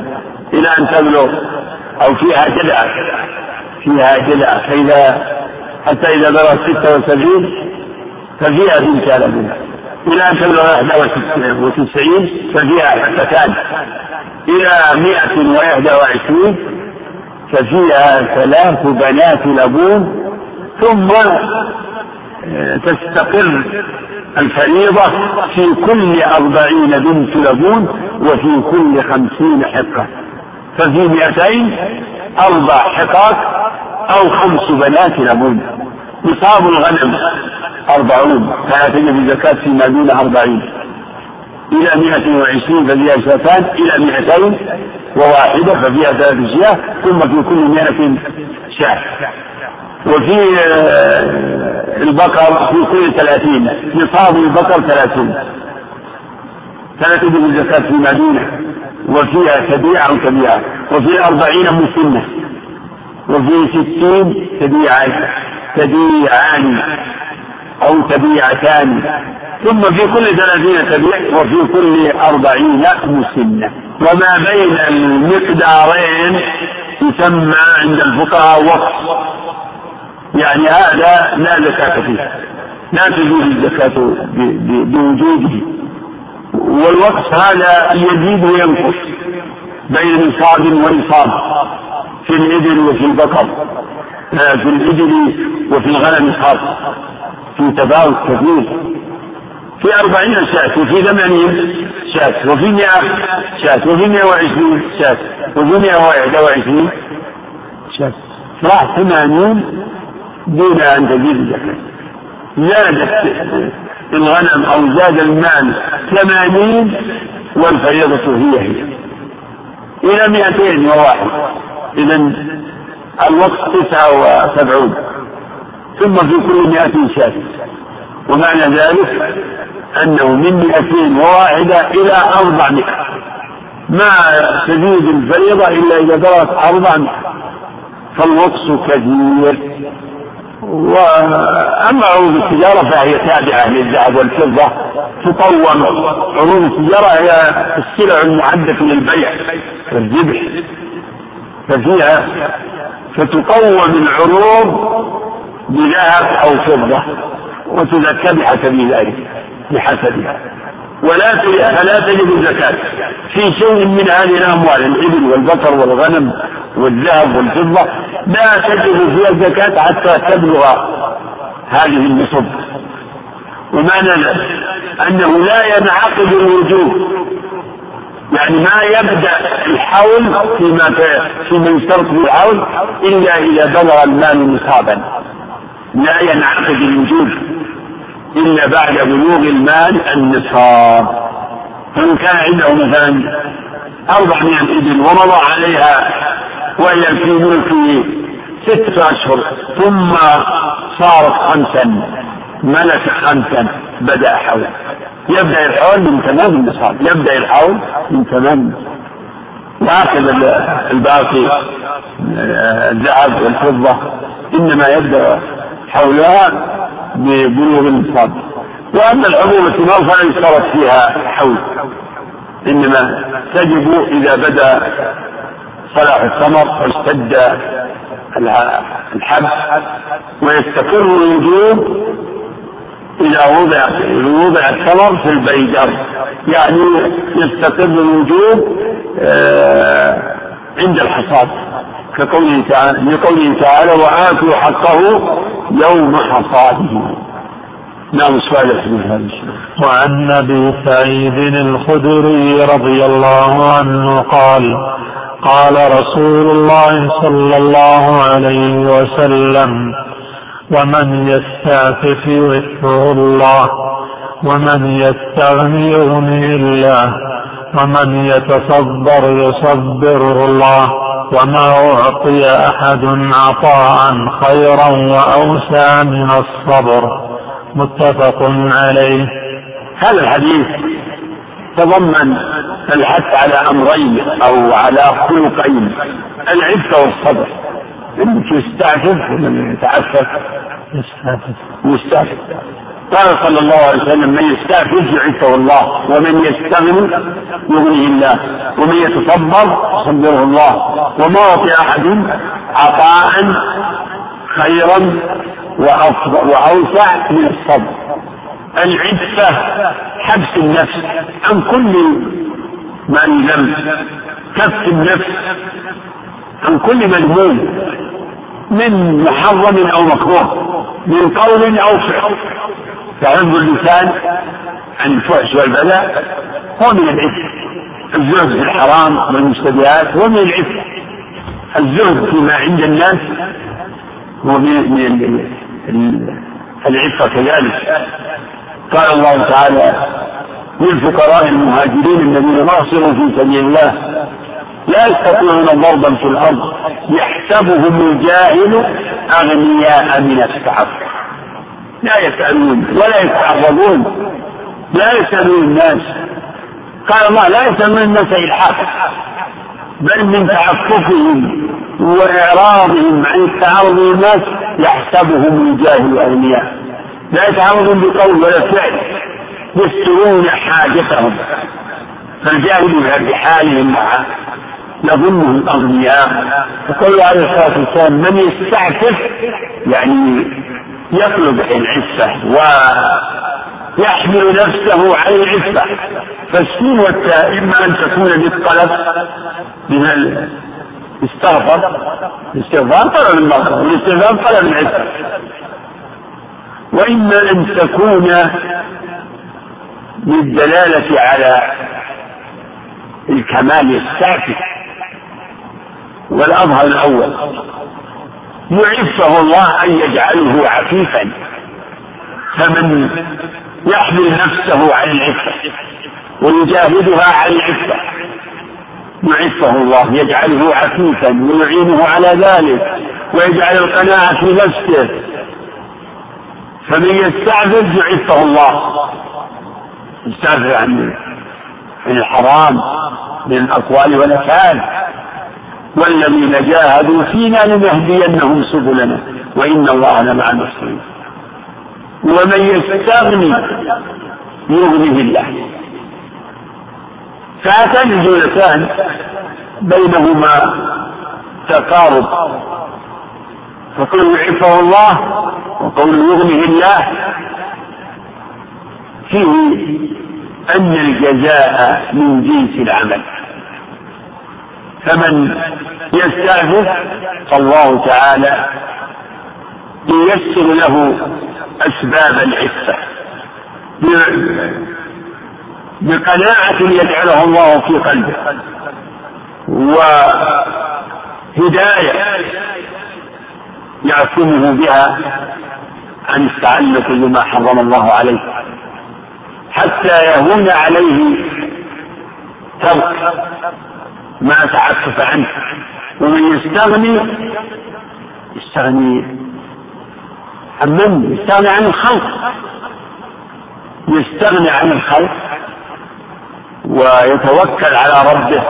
إلى أن تبلغ أو فيها جدعة فيها جدعة فإذا حتى إذا بلغت ستة وسبعين ففيها بنت لبون إلى أن تبلغ إحدى وتسعين ففيها حقتان إلى مئة وإحدى وعشرين ففيها ثلاث بنات لبون. ثم تستقر الفريضة في كل أربعين بنت لبون وفي كل خمسين حقة. ففي مئتين أربع حقات أو خمس بنات لبون نصاب الغنم أربعون. فلا تجب الزكاة فيما دون أربعين. إلى مئة وعشرين ففيها شاتان إلى مئتين وواحدة ففيها ثلاث شياه ثم في كل مئة شاة. وفي آه، البقر في كل ثلاثين. نصاب البقر ثلاثون. ثلاثة من الزكاة في المدينة وفيها تبيعة وتبيعة وفي أربعين مسنة. وفي ستين تبيعة تبيعان أو تبيعتان. ثم في كل ثلاثين تبيع وفي كل أربعين مسنة. وما بين المقدارين يسمى عند الفقهاء وقف. يعني هذا لا زكاة فيه. لا تجوز الزكاة بوجوده. والوقف هذا يزيد وينقص بين نصاب ونصاب في الإبل وفي البقر. آه، في الإبل وفي الغنم خاصة في تفاوت كثير. في أربعين شاة وفي ثمانين شاة وفي مئة شاة وفي مئة وعشرين شاة وفي مئة وواحد وعشرين شاة. راح ثمانين دون أن تزيد الزكاة زادت الغنم أو زاد المال ثمانين والفريضة هي هي. إلى مئتين وواحد. إذا الوقت تسعة وسبعون ثم في كل مئة شاة ومعنى ذلك أنه من مئتين وواحدة إلى أربعمائة. ما تزيد الفريضة إلا إذا بلغت أربعمائة. فالوقص كثير. وأما عروض التجارة فهي تابعة للذهب والفضة تقوم عروض التجارة هي السلع المعدة للبيع والذبح. ففيها فتقوم العروض بذهب أو فضة وتزكى بحسب ذلك بحسبها ولا فلا تجب الزكاة في شيء من هذه الأموال الإبل والبقر والغنم والذهب والفضة لا تجب فيها الزكاة حتى تبلغ هذه النصب. ومعنى أنه لا ينعقد الوجوب يعني ما يبدأ الحول فيما في الحول إلا إذا بلغ المال نصابا لا ينعقد الوجوب إلا بعد بلوغ المال النصاب. فمن كان عنده مثلا أربعمائة إبل ومضى عليها وهي في ملك ستة أشهر ثم صارت خمسا ملك خمسا بدأ حول يبدأ الحول من تمام النصاب يبدأ الحول من تمام وهكذا الباقي الذهب والفضة. إنما يبدأ حولها ببلوغ النصاب وأما الحبوب الثمار فلا فيها حول. إنما تجب إذا بدأ صلاح الثمر واشتد الحب ويستقر الوجوب إذا وضع وضع الثمر في البيدر يعني يستقر الوجوب آه، عند الحصاد. كقوله تعالى لقوله تعالى وآتوا حقه يوم حصاده. نعم سؤال هذا وعن أبي سعيد الخدري رضي الله عنه قال قال رسول الله صلى الله عليه وسلم ومن يستعفف يعفه الله ومن يستغني يغنيه الله ومن يتصبر يصبره الله وما أعطي أحد عطاء خيرا وأوسع من الصبر. متفق عليه. هذا الحديث تضمن الحث على أمرين أو على خلقين العفة والصبر. يستعفف ومن يتعفف. يستعفف يستعفف قال صلى الله عليه وسلم من يستعفف يعفه الله ومن يستغني يغنيه الله ومن يتصبر يصبره الله وما أعطي أحد عطاء خيرا وأوسع من الصبر. العفة حبس النفس عن كل ما يلم. كف النفس عن كل مذموم من محرم أو مكروه من قول أو فعل. فعند اللسان عن الفحش والبلاء هو من العفة الزهد في الحرام والمشتبهات هو من العفة الزهد فيما عند الناس هو من العفة كذلك. قال الله تعالى للفقراء المهاجرين الذين ناصروا في سبيل الله لا يستطيعون ضربا في الأرض. يحسبهم الجاهل أغنياء من التعفف لا يسألون ولا يتعرضون لا يسألون الناس. قال الله لا يسألون الناس إلحاف بل من تعففهم وإعراضهم عن التعرض للناس يحسبهم الجاهل أغنياء. لا يتعرضون بقول ولا فعل. يسترون حاجتهم. فالجاهل بحالهم معه. يظنهم أغنياء فقول عليه الصلاة والسلام من يستعفف يعني يطلب العفة ويحمل نفسه على العفة والتاء إما أن تكون للطلب من الاستغفر الاستغفار طلب المغفرة والاستغفار طلب العفة وإما أن تكون للدلالة على الكمال السافي والأظهر الأول. يعفه الله أن يجعله عفيفا. فمن يحمل نفسه على العفة ويجاهدها على العفة. يعفه الله يجعله عفيفا ويعينه على ذلك ويجعل القناعة في نفسه. فمن يستعفف يعفه الله. يستعفف عن الحرام من الأقوال والأفعال. والذين جاهدوا فينا لنهدينهم سبلنا. وإن الله لمع المحسنين. ومن يستغني يغنيه الله. فهاتان الجملتان بينهما تقارب. فقول يعفه الله وقول يغنيه الله. فيه أن الجزاء من جنس العمل. فمن يستعفف فالله تعالى ييسر له أسباب العفة. بقناعة يجعلها الله في قلبه. وهداية يعصمه بها عن التعلق بما حرم الله عليه. حتى يهون عليه ترك ما تعفف عنه. ومن يستغني يستغني عن من؟ يستغني عن الخلق. يستغني عن الخلق ويتوكل على ربه.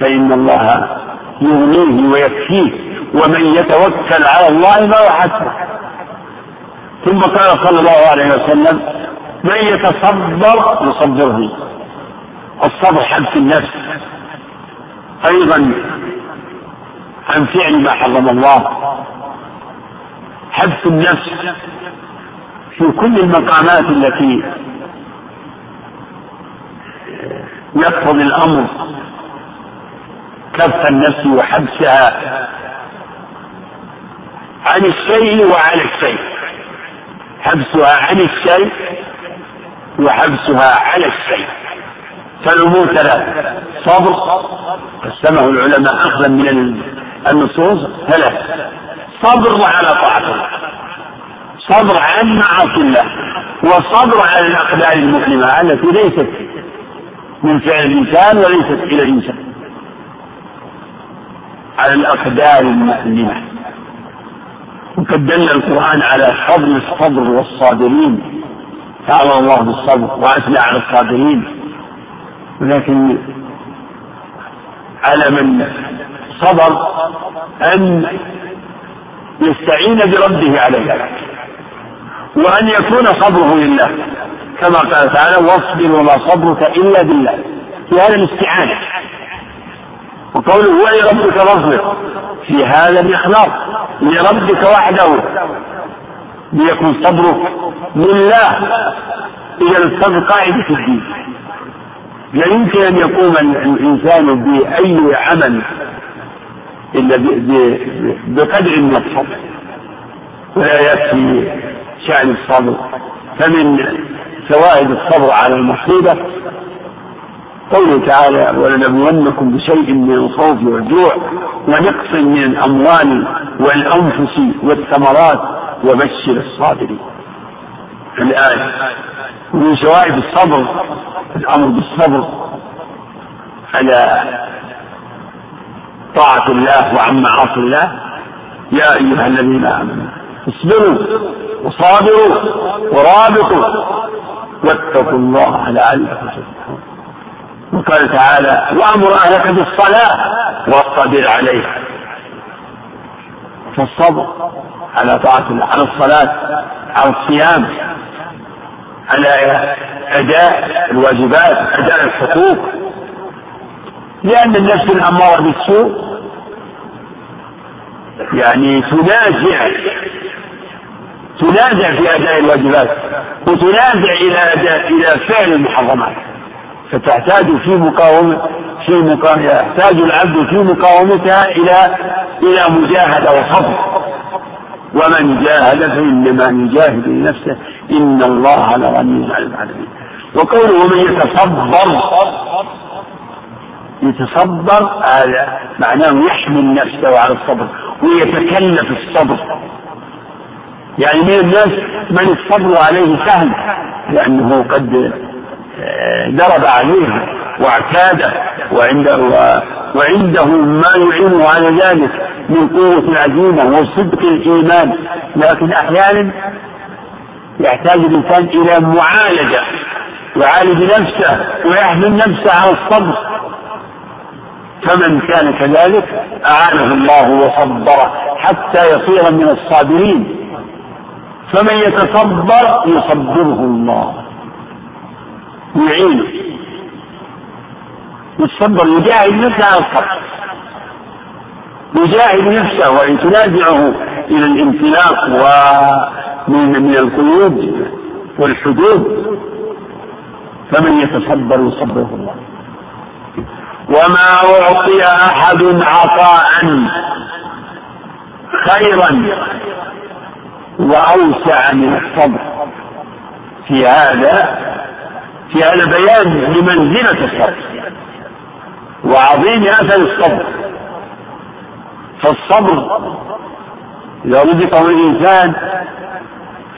فإن الله يغنيه ويكفيه. ومن يتوكل على الله فهو حسبه ثم قال صلى الله عليه وسلم من يتصبر يصبره. الصبر حبس النفس. أيضا عن فعل ما حرم الله. حبس النفس في كل المقامات التي يقتضي الأمر. كف النفس وحبسها عن الشيء وعلى الشيء. حبسها عن الشيء وحبسها على الشيء. فالأمور ثلاث صبر قسمه العلماء أخذا من النصوص ثلاث صبر على طاعة الله. صبر عن معاصي الله. وصبر على الأقدار المؤلمة التي ليست من فعل الإنسان وليست إلى الإنسان. على الأقدار المؤلمة وقد دل القرآن على فضل الصبر والصابرين. تعالى الله بالصبر وأثنى على الصابرين. ولكن على من صبر أن يستعين بربه على ذلك وأن يكون صبره لله. كما قال تعالى واصبر وما صبرك إلا بالله. في هذا الاستعانة. وقوله ولربك فاصبر. في هذا الإخلاص لربك وحده. ليكن صبرك لله إذا الصبر قاعدة الدين لا يمكن أن يقوم الإنسان بأي عمل إلا بقدر النصر ولا يكفي شأن الصبر. فمن فوائد الصبر على المصيبة قوله تعالى ولنبلونكم بشيء من الخوف والجوع ونقص من الأموال والأنفس والثمرات وبشر الصابرين. الآية. ومن شوائب الصبر الأمر بالصبر على طاعة الله وعن معاصي الله. يا أيها الذين آمنوا اصبروا وصابروا ورابطوا واتقوا الله لعلكم تفلحون. وقال تعالى وأمر أهلك بالصلاة واصطبر عليها. فالصبر على طاعة الله على الصلاة على الصيام أداء الواجبات أداء الحقوق. لأن النفس الأمارة بالسوء يعني تنازع تنازع في أداء الواجبات وتنازع إلى أداء إلى فعل المحرمات. فتحتاج في مقاومة في مقاومة يحتاج العبد في مقاومتها إلى إلى مجاهدة وصبر. ومن جاهد فإنما يجاهد لنفسه. إن الله لغني عن العالمين. وقوله من يتصبر يتصبر هذا معناه يحمل نفسه على الصبر ويتكلف الصبر. يعني من الناس من الصبر عليه سهل لأنه قد درب عليه واعتاده وعنده وعنده ما يعينه على ذلك. من قوة العزيمة وصدق الإيمان لكن أحيانا يحتاج الإنسان إلى معالجة يعالج نفسه ويحمل نفسه على الصبر. فمن كان كذلك أعانه الله وصبره حتى يصير من الصابرين. فمن يتصبر يصبره الله. يعينه يتصبر يجاهد نفسه على الصبر. يجاهد نفسه وإن تنازعه إلى الانطلاق ومن من القيود والحدود فمن يتصبر يصبره الله. وما أعطي أحد عطاء خيرا وأوسع من الصبر. في هذا في هذا بيان لمنزلة الصبر وعظيم أثر الصبر. فالصبر إذا رزقه الإنسان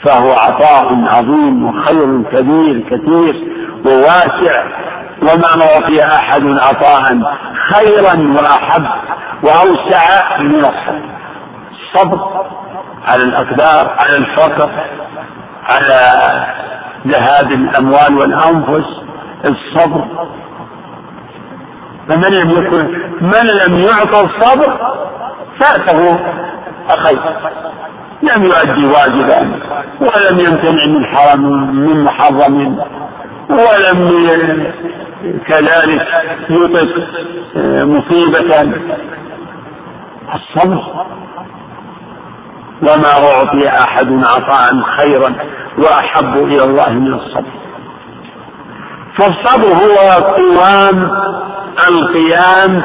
فهو عطاء عظيم وخير كبير كثير وواسع. وما أعطي أحد عطاء خيرا وأحب وأوسع من الصبر. الصبر على الأقدار على الفقر على ذهاب الأموال والأنفس. الصبر فمن لم يكن من لم يعطى الصبر فاته أخي. لم يؤدي واجبا ولم يمتنع من حرم من محرم ولم كذلك يطق مصيبة. الصبر. وما أعطي أحد عطاء خيرا وأحب إلى الله من الصبر. فالصبر هو قوام القيام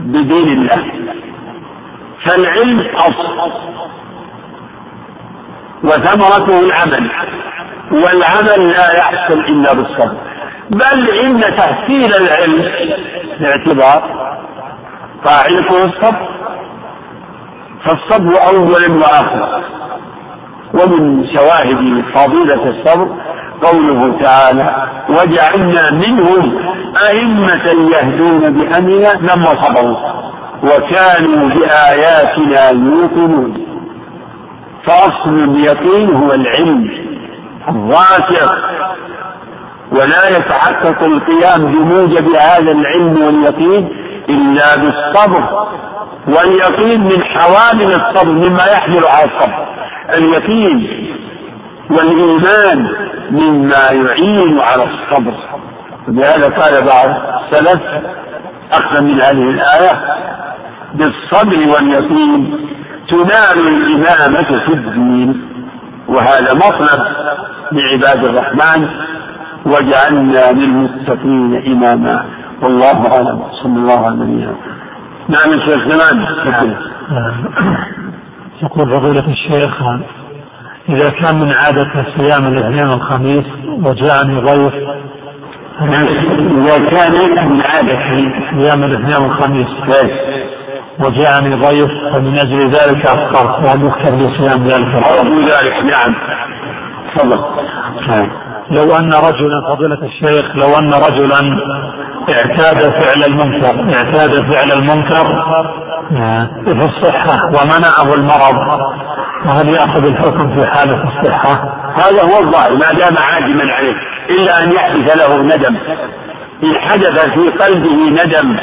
بدين الله. فالعلم أصل. وثمرته العمل. والعمل لا يحصل إلا بالصبر. بل إن تحصيل العلم باعتبار فاعلته الصبر. فالصبر أولا وآخرا ومن شواهد فضيلة الصبر قوله تعالى وجعلنا منهم أئمة يهدون بأمرنا لما صبروا وكانوا بآياتنا يوقنون. فأصل اليقين هو العلم الراسخ ولا يتحقق القيام بموجب هذا العلم واليقين إلا بالصبر. واليقين من حوامل الصبر مما يحمل على الصبر. اليقين والإيمان مما يعين على الصبر. ولهذا قال بعض السلف أخذ من هذه الآية بالصبر واليقين تنال الإمامة في الدين وهذا مطلب لعباد الرحمن وجعلنا للمتقين إماما. والله أعلم. صلى الله عليه وسلم نعم شيخ زمان يقول فضيلة الشيخ إذا كان من عادة صيام الاثنين والخميس وجاءني ضيف إذا كان من عادة صيام الاثنين والخميس وجاءني ضيف فمن أجل ذلك أفطرت وهل يكتب لي صيام ذلك ذلك نعم. تفضل. لو أن رجلا فضيلة الشيخ لو أن رجلا اعتاد فعل المنكر اعتاد فعل المنكر في الصحة ومنعه المرض وهل يأخذ الحكم في حالة الصحة؟ هذا هو الظاهر ما دام عازما عليه إلا أن يحدث له ندم. إن حدث في قلبه ندم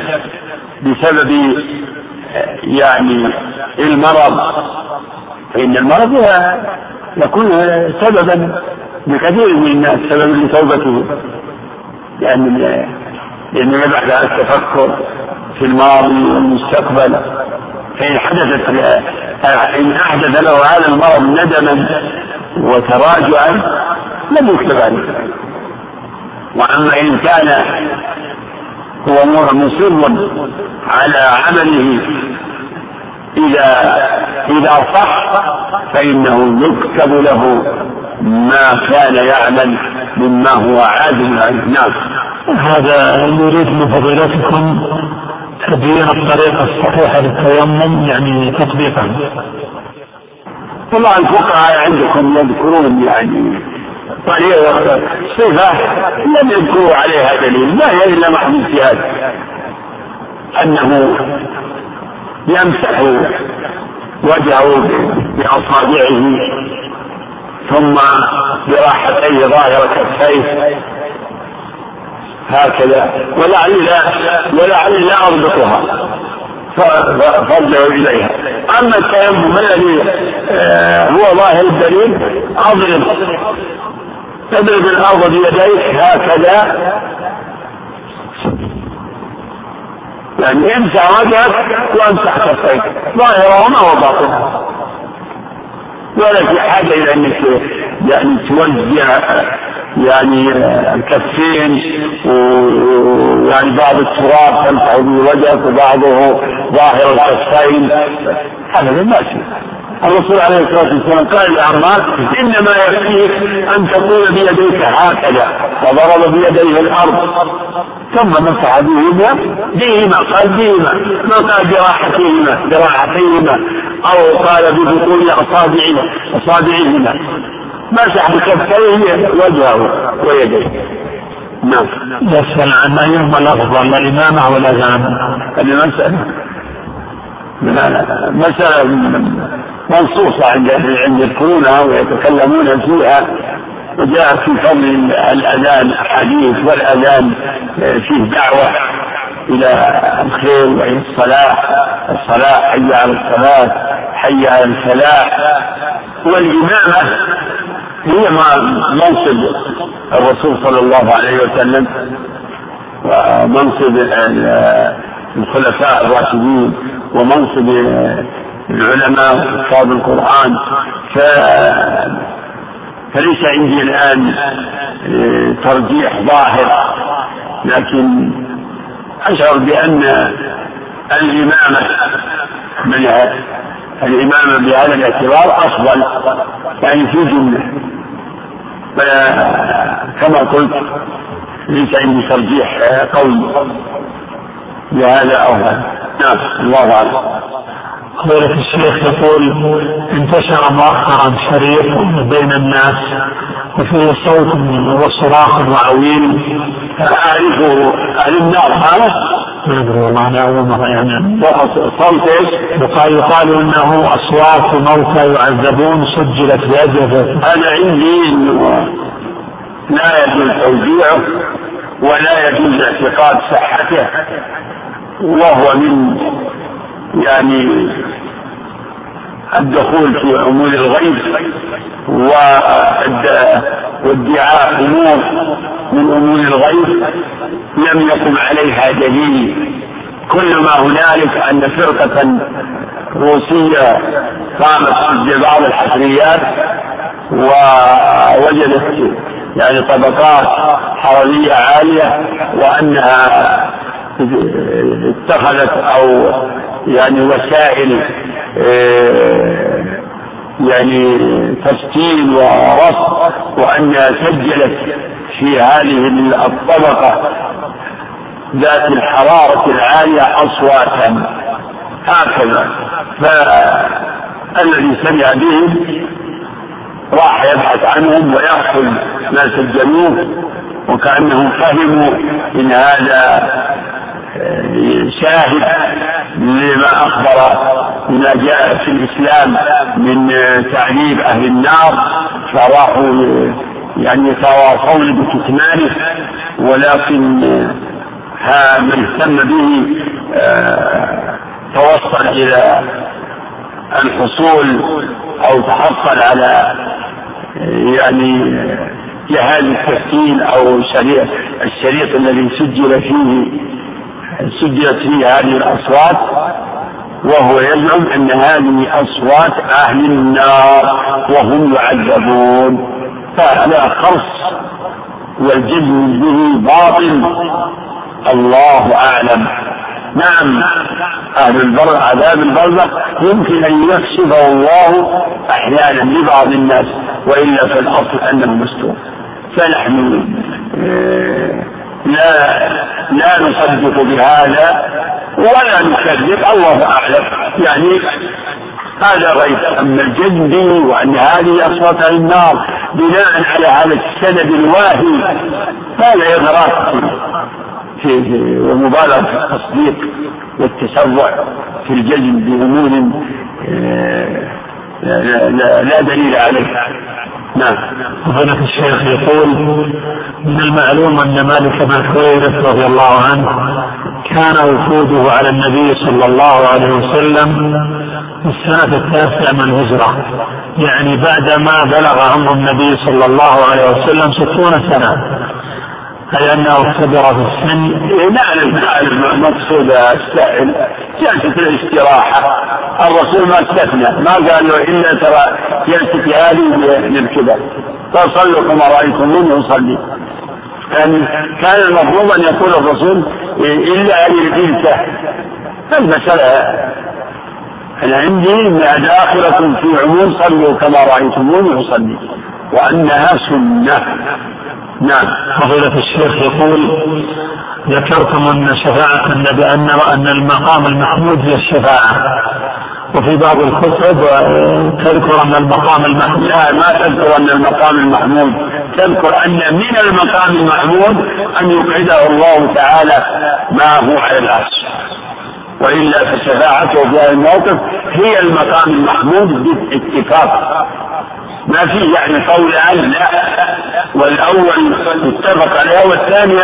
بسبب يعني المرض فإن المرض يكون سببا لكثير من الناس سببا لتوبته. لأن لأنه يبحث عن التفكر في الماضي والمستقبل. فإن حدثت إن أحدث له هذا المرض ندما وتراجعا لم يكتب عليه وأما إن كان هو مصر على عمله إذا إذا صح فإنه يكتب له ما كان يعمل مما هو عادل عنه نعم هذا يريد من فضيلتكم تبيين الطريقة الصحيحة للتيمم يعني تطبيقا والله الفقهاء عندكم يذكرون يعني طريقة صفة لم يذكروا عليها دليل ما هي إلا محض اجتهاد. أنه يمسح وجهه بأصابعه ثم براحتيه ظاهر كفيه هكذا ولعلي لا ولعلي لا أضبطها. فارجعوا إليها. أما التيمم الذي آه، هو ظاهر الدليل أضرب. أضرب الأرض بيديك هكذا. يعني امسح وجهك وامسح كفيك ظاهرهما وباطنهما. ولا في حاجة إلى أنك يعني توزع يعني الكفين ويعني بعض التراب تمسح به وجهك وبعضه ظاهر الكفين. هذا ماشي. الرسول عليه الصلاة والسلام قال للاعراب إنما يكفيك أن تقول بيديك هكذا وضرب بيديه الأرض. ثم مسح بهما بهما قال بهما ما قال براحتهما براحتهما أو قال ببطون أصابعهما أصابعهما. مسح بكفيه وجهه ويديه نعم. يسأل عن أيهما الأفضل الإمامة والأذان المسألة مسألة. منصوصة عند عند يذكرونها ويتكلمون فيها. وجاء في فضل الأذان أحاديث والأذان فيه دعوة إلى الخير وإلى الصلاة الصلاة حي على الصلاة حي على الفلاح. والإمامة هي منصب الرسول صلى الله عليه وسلم ومنصب الخلفاء الراشدين ومنصب العلماء وحفاظ القرآن. ف فليس عندي الآن ترجيح ظاهر لكن أشعر بأن الإمامة من الإمامة بهذا الاعتبار أفضل يعني في جملة. كما قلت ليس عندي ترجيح قول. بهذا أو هذا نعم الله أعلم. فضيلة الشيخ يقول انتشر مؤخرا شريط بين الناس وفيه صوت وصراخ وعويل. أعرفه أهل النار هذا ما أدري والله أنا أول مرة يعني. صوت إيش؟ يقال يقال إنه أصوات موتى يعذبون سجلت بأجهزة. هذا عندي انه لا يجوز توزيعه ولا يجوز اعتقاد صحته وهو من يعني الدخول في امور الغيب وادعاء امور من امور الغيب لم يقم عليها دليل. كل ما هنالك أن فرقة روسية قامت ببعض الحفريات ووجدت يعني طبقات حراريه عالية وأنها اتخذت أو يعني وسائل يعني تسجيل ورصد وانها سجلت في هذه الطبقة ذات الحرارة العالية أصواتا. هكذا. فالذي سمع بهم راح يبحث عنهم ويأخذ ما سجلوه وكأنهم فهموا إن هذا شاهد لما أخبر بما جاء في الإسلام من تعذيب أهل النار فراحوا يعني يتواصون بكتمانه ولكن من اهتم به آه، توصل إلى الحصول أو تحصل على يعني جهاز التسجيل أو الشريط الذي سجل فيه سجلت فيه هذه الأصوات وهو يزعم أن هذه أصوات أهل النار وهم يعذبون فهذا خرص والجزم به باطل. الله أعلم. نعم أهل البر عذاب البرزخ يمكن أن يكشفه الله أحيانا لبعض الناس وإلا في الأصل أنه مستور فنحن آه، لا لا نصدق بهذا ولا نكذب. الله أعلم. يعني هذا غيب أما الجد وأن هذه أصوات النار بناء على هذا السند الواهي هذا إغراق في, ومبالغة في التصديق والتسرع في الجزم بأمور آه، لا دليل عليها. نعم. فضيلة الشيخ يقول من المعلوم أن مالك بن حويرث رضي الله عنه كان وفوده على النبي صلى الله عليه وسلم في السنة التاسعة من الهجرة. يعني بعدما بلغ عمر النبي صلى الله عليه وسلم ستون سنة. أي أنه كبر في السن. نعلم نعلم المقصود السائل. جلسة الاستراحة. الرسول ما استثنى. ما قال له إلا ترى جلسة هذه للكبر. فصلوا كما رأيتم يصلي كان كان المفروض أن يقول الرسول إلا أن الجلسة. المسألة أنا عندي أنها داخلة في عموم صلوا كما رأيتموني أصلي. وأنها سنة. نعم. فضيلة الشيخ يقول ذكرتم أن شفاعة النبي أن أن المقام المحمود هي الشفاعة. وفي بعض الكتب تذكر أن المقام المحمود لا ما تذكر أن المقام المحمود. تذكر أن من المقام المحمود أن يقعده الله تعالى معه على العرش. وإلا فشفاعته في هذا الموقف هي المقام المحمود بالاتفاق. ما في يعني قولان لا. والأول اتفق عليها والثانيه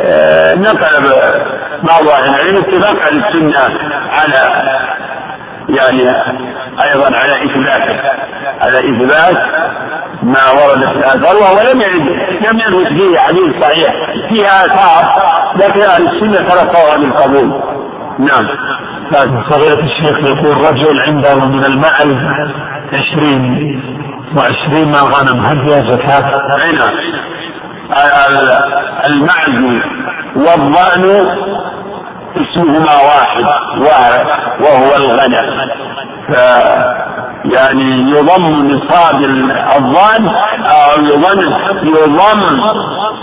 آه، نقل بعض أهل العلم اتفاق على السنة على يعني أيضا على اثباته على إثبات ما ورد في الآثار وهو لم يرد لم يثبت فيه حديث صحيح فيها آثار لكن أهل السنة تلقوها بالقبول. نعم. فضيلة الشيخ يقول رجل عنده من المعز عشرين وعشرين من الغنم هل فيها زكاة؟ أي نعم المعز والضأن اسمهما واحد وهو الغنم. يعني يضم نصاب الضان أو يضم يضم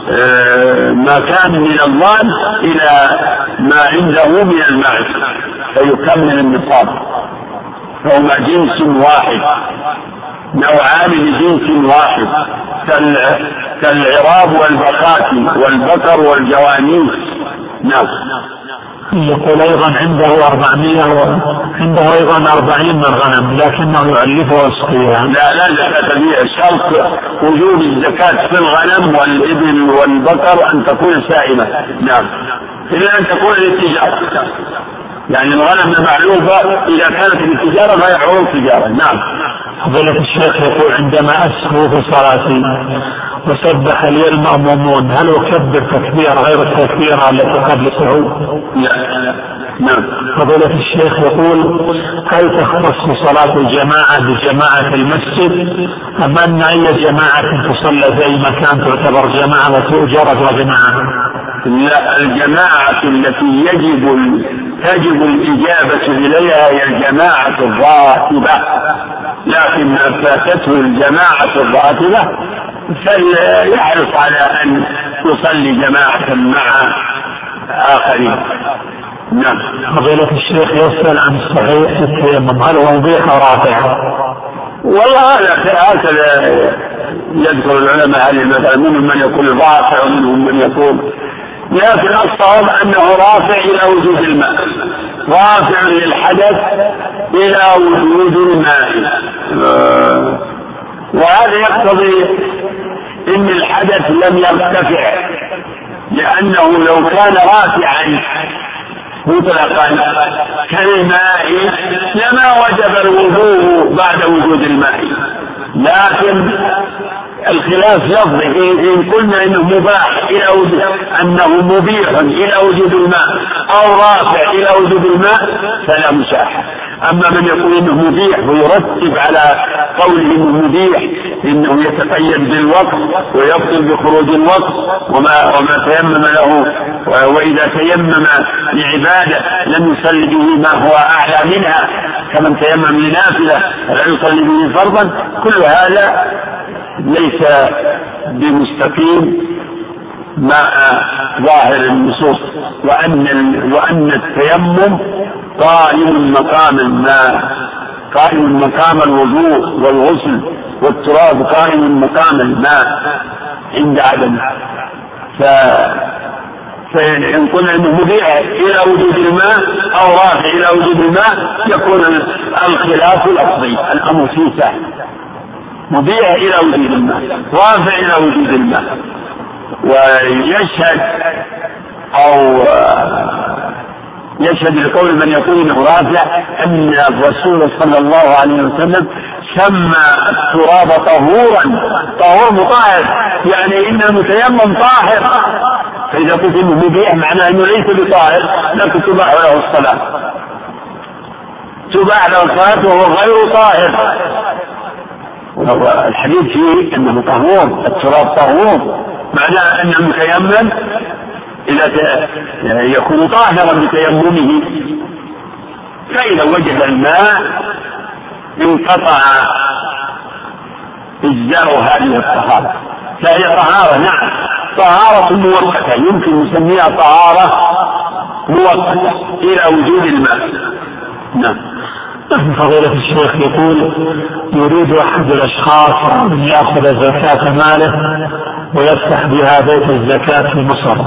آه، ما كان من الضان إلى ما عنده من المعز فيكمل النصاب. فهما جنس واحد. نوعان لجنس واحد. كالعراب والبخات والبقر والجوانيس. نعم. يقول أيضا عنده أربعمية عنده أيضا أربعين من الغنم لكنه يعلفها ويسقيها لا لا زكاة فيها شرط وجود الزكاة في الغنم والإبل والبقر أن تكون سائمة. نعم. إلا أن تكون للتجارة. يعني الغنم معلوفة إذا كانت للتجارة فهي عروض تجارة. نعم. فضيلة الشيخ يقول عندما أسهو في صلاتي وسبح لي المأمومون هل أكبر تكبير غير التكبيرة التي قبل الصعود؟ لا. نعم. فضيلة الشيخ يقول هل تختص صلاة الجماعة بجماعة المسجد؟ أم أن أي جماعة تصلى في أي مكان تعتبر جماعة وتؤجر جماعة؟ لا الجماعة التي يجب تجب الإجابة إليها هي الجماعة الراتبة. لكن ما فاتته الجماعة الراتبة فليحرص على أن يصلي جماعة مع آخرين. نعم. فضيلة الشيخ يسأل عن صحيح التيمم هل هو مبيح أو رافع؟ والله هذا هكذا يذكر العلماء هذه المسألة. منهم من يقول رافع ومنهم من يقول لكن الصواب أنه رافع إلى وجود الماء. رافع للحدث إلى وجود الماء. وهذا يقتضي إن الحدث لم يرتفع لأنه لو كان رافعا مطلقا كالماء لما وجب الوضوء بعد وجود الماء. لكن الخلاف لفظي. إن قلنا إنه مباح إلى وجود أنه مبيح إلى وجود الماء. أو رافع إلى وجود الماء فلا مساحة. أما من يقول إنه مبيح ويرتب على قوله إنه مبيح إنه يتقيد بالوقت ويبطل بخروج الوقت. وما وما تيمم له وإذا تيمم لعبادة لم يصلي به ما هو أعلى منها. كمن تيمم لنافلة لا يصلي به فرضا. كل هذا ليس بمستقيم مع ظاهر النصوص وأن وأن التيمم قائم مقام الماء قائم مقام الوضوء والغسل والتراب قائم مقام الماء عند عدم. ف فإن قلنا أنه مذيع إلى وجود الماء أو رافع إلى وجود الماء يكون الخلاف لفظي الأمر فيه سهل. مذيع إلى وجود الماء رافع إلى وجود الماء ويشهد أو يشهد لقول من يقول إنه رافع أن الرسول صلى الله عليه وسلم سمى التراب طهورا طهور مطهر يعني ان المتيمم طاهر. فإذا قلت إنه مبيح معناه إنه ليس بطاهر لكن تباح له الصلاة. تباح له الصلاة وهو غير طاهر. الحديث فيه أنه طهور التراب طهور معناه أن المتيمم إذا يكون طاهرا بتيممه فإذا وجد الماء انقطع إجزاء هذه الطهارة. فهي طهارة نعم. طهارة مؤقتة. يمكن نسميها طهارة مؤقتة إلى وجود الماء. نعم. فضيلة الشيخ يقول يريد أحد الأشخاص أن يأخذ زكاة ماله ويفتح بها بيت الزكاة في مصر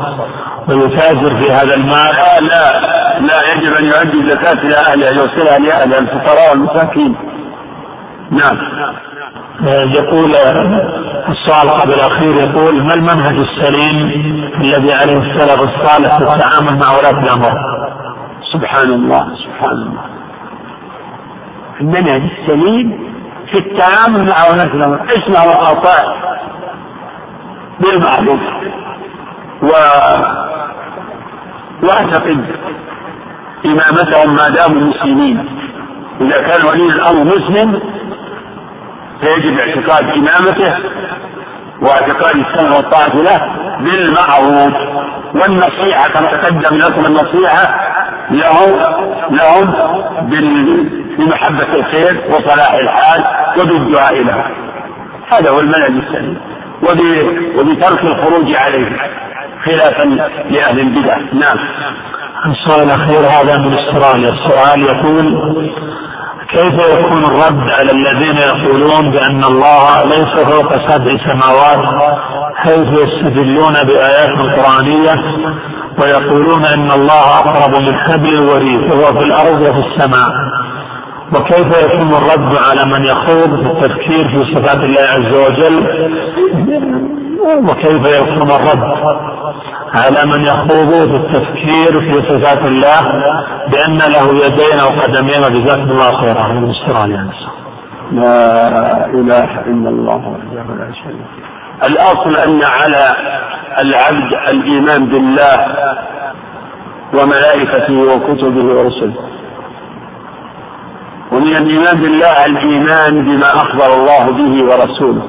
ويتاجر في هذا المال. لا لا لا يجب أن يؤدي الزكاة إلى اهلها يوصلها لاهلها الفقراء والمساكين. نعم. يقول السؤال قبل الأخير يقول ما المنهج السليم الذي عليه السلف الصالح في التعامل مع ولاة الأمر؟ سبحان الله سبحان الله. المنهج السليم في التعامل مع ولاة الأمر اسمع وأطاع بالمعروف. و واعتقد إمامتهم ما داموا مسلمين إذا كان ولي الأمر مسلم فيجب اعتقاد إمامته واعتقاد السمع والطاعة له بالمعروف. والنصيحة كما تقدم لكم النصيحة لهم لهم بمحبة الخير وصلاح الحال وبالدعاء له. هذا هو المنهج السليم. وبترك الخروج عليه خلافا لأهل البدع. نعم. السؤال الأخير هذا من استراليا السؤال يقول كيف يكون الرد على الذين يقولون بأن الله ليس فوق سبع سماوات حيث يستدلون بآيات قرآنية ويقولون أن الله أقرب من حبل الوريد وهو في الأرض وفي السماء؟ وكيف يكون الرد على من يخوض في التفكير في صفات الله عز وجل؟ وكيف يكون الرد على من يخوض في التفكير في صفات الله بأن له يدين أو قدمين وجزاكم الله خيرا من استراليا لا إله إلا الله وحده لا شريك الأصل أن على العبد الإيمان بالله وملائكته وكتبه ورسله. ومن الإيمان بالله الإيمان بما أخبر الله به ورسوله.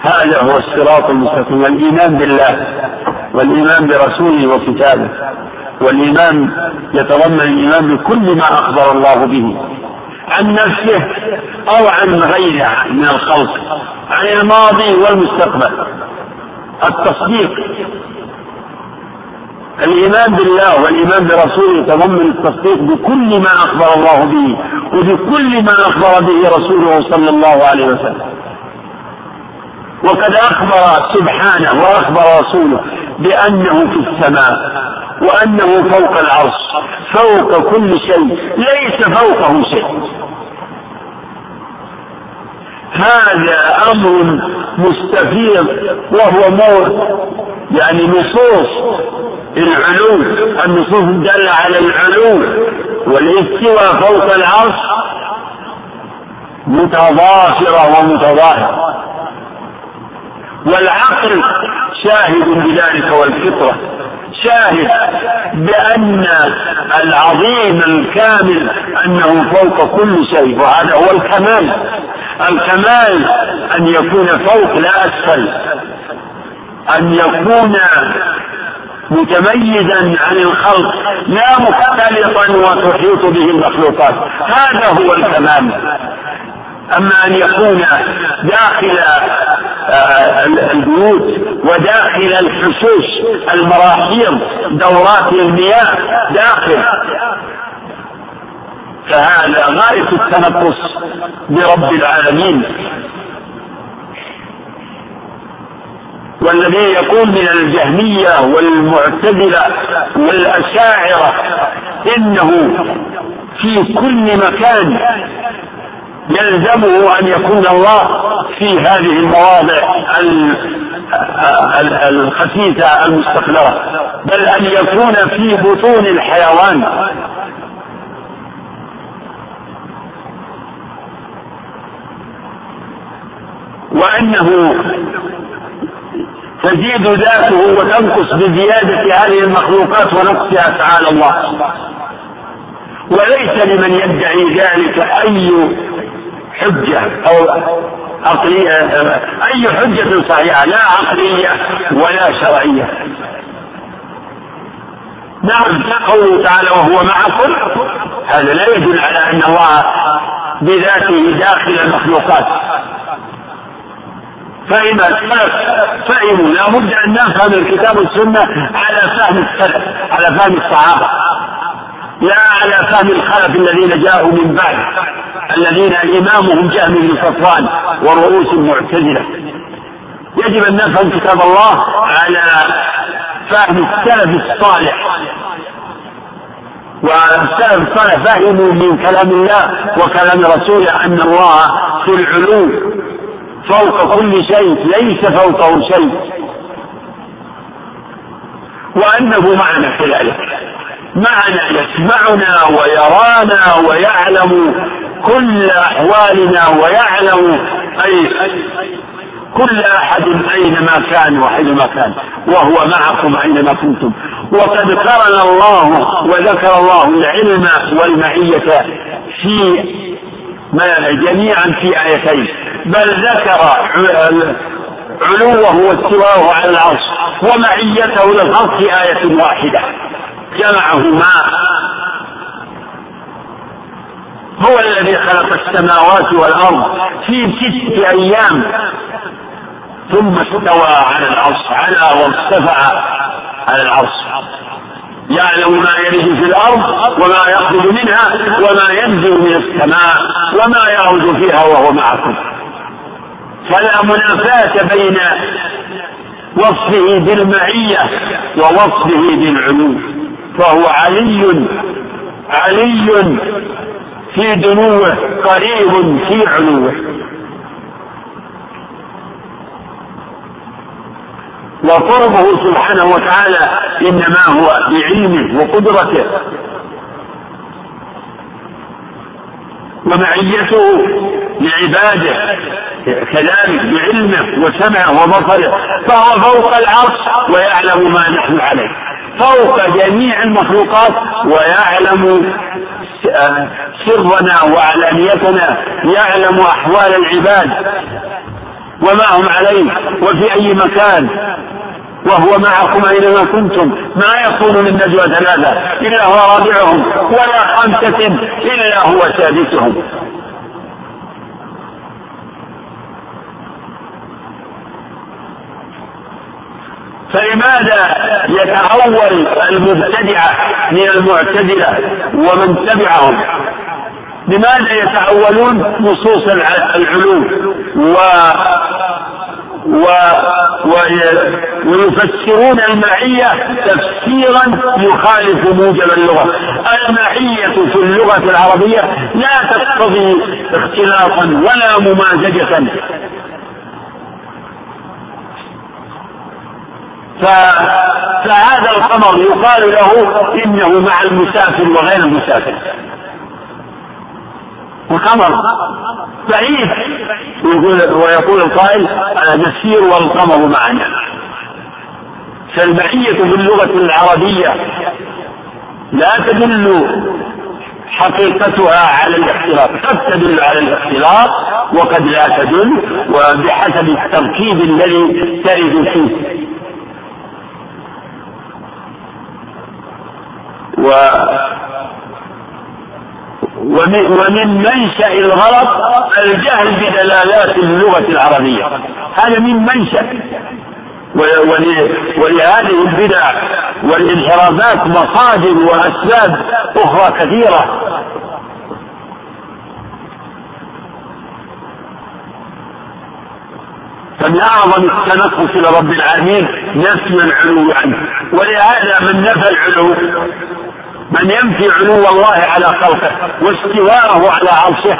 هذا هو الصراط المستقيم. الإيمان بالله والإيمان برسوله وكتابه والإيمان يتضمن الإيمان بكل ما أخبر الله به. عن نفسه أو عن غيره من الخلق عن الماضي والمستقبل. التصديق الإيمان بالله والإيمان برسوله يتضمن التصديق بكل ما أخبر الله به وبكل ما أخبر به رسوله صلى الله عليه وسلم. وقد أخبر سبحانه وأخبر رسوله بأنه في السماء وأنه فوق العرش فوق كل شيء ليس فوقه شيء. هذا أمر مستفيض وهو مور يعني نصوص العلو النصوص الدالة على العلو والاستواء فوق العرش متضافرة ومتظاهرة. والعقل شاهد بذلك والفطرة شاهد بأن العظيم الكامل أنه فوق كل شيء وهذا هو الكمال. الكمال أن يكون فوق لا أسفل؟ أن يكون متميزا عن الخلق لا مختلطا وتحيط به المخلوقات. هذا هو الكمال. أما أن يكون داخل آه، البيوت وداخل الحشوش المراحيض دورات المياه داخل. فهذا غاية التنقص برب العالمين. والذي يقول من الجهمية والمعتزلة والأشاعرة إنه في كل مكان يلزمه أن يكون الله في هذه المواضع الخسيسة المستقلرة بل أن يكون في بطون الحيوان. وأنه تزيد ذاته وتنقص بزيادة هذه المخلوقات ونقصها تعالى الله. وليس لمن يدعي ذلك أي حجة أو عقلية أي حجة صحيحة لا عقلية ولا شرعية. نعم قوله تعالى وهو معكم هذا لا يدل على أن الله بذاته داخل المخلوقات. فهم السلف فهموا لابد أن نفهم الكتاب والسنة على فهم السلف على فهم الصحابة. لا على فهم الخلف الذين جاءوا من بعد الذين إمامهم جهم بن صفوان ورؤوس المعتزلة. يجب أن نفهم كتاب الله على فهم السلف الصالح. والسلف الصالح فهموا من كلام الله وكلام رسوله أن الله في العلو. فوق كل شيء ليس فوقه شيء. وأنه معنا كذلك معنا يسمعنا ويرانا ويعلم كل أحوالنا ويعلم أي كل أحد أينما كان وحينما كان. وهو معكم أينما كنتم. وقد قرن الله وذكر الله العلم والمعية في جميعا في آيتين. بل ذكر علوه واستواءه على العرش ومعيته للخلق في آية واحدة. جمعهما. هو الذي خلق السماوات والأرض في ستة أيام. ثم استوى على العرش على وارتفع على العرش. يعلم ما يلج في الأرض وما يخرج منها وما ينزل من السماء وما يعرج فيها وهو معكم. فلا منافاة بين وصفه بالمعية ووصفه بالعلو. فهو علي علي في دنوه قريب في علوه. وقربه سبحانه وتعالى إنما هو بعلمه وقدرته. ومعيته لعباده كذلك بعلمه وسمعه وبصره. فهو فوق العرش ويعلم ما نحن عليه. فوق جميع المخلوقات ويعلم سرنا وعلانيتنا. يعلم أحوال العباد. وما هم عليه وفي أي مكان. وهو معكم أينما كنتم. ما يكون من نجوى ثلاثة. إلا هو رابعهم. ولا خمسة. إلا هو سادسهم. فلماذا يتأول المبتدعة من المعتزلة ومن تبعهم؟ لماذا يتأولون نصوص العلو و و... ويفسرون المعية تفسيرا يخالف موجب اللغة. المعية في اللغة العربية لا تقتضي اختلاطا ولا ممازجة. فهذا القمر يقال له إنه مع المسافر وغير المسافر. القمر بعيد. يقول ويقول القائل نسير والقمر معنا. فالمعية في اللغة العربية لا تدل حقيقتها على الاختلاط. قد تدل على الاختلاط وقد لا تدل وبحسب التركيب الذي ترد فيه. و ومن, منشأ الغلط الجهل بدلالات اللغة العربية. هذا من منشأ. ولهذه البدع والانحرافات مصادر وأسباب أخرى كثيرة. فمن أعظم التنقص إلى رب العالمين نفي العلو عنه. ولهذا من نفى العلو من ينفي علو الله على خلقه واستواءه على عرشه.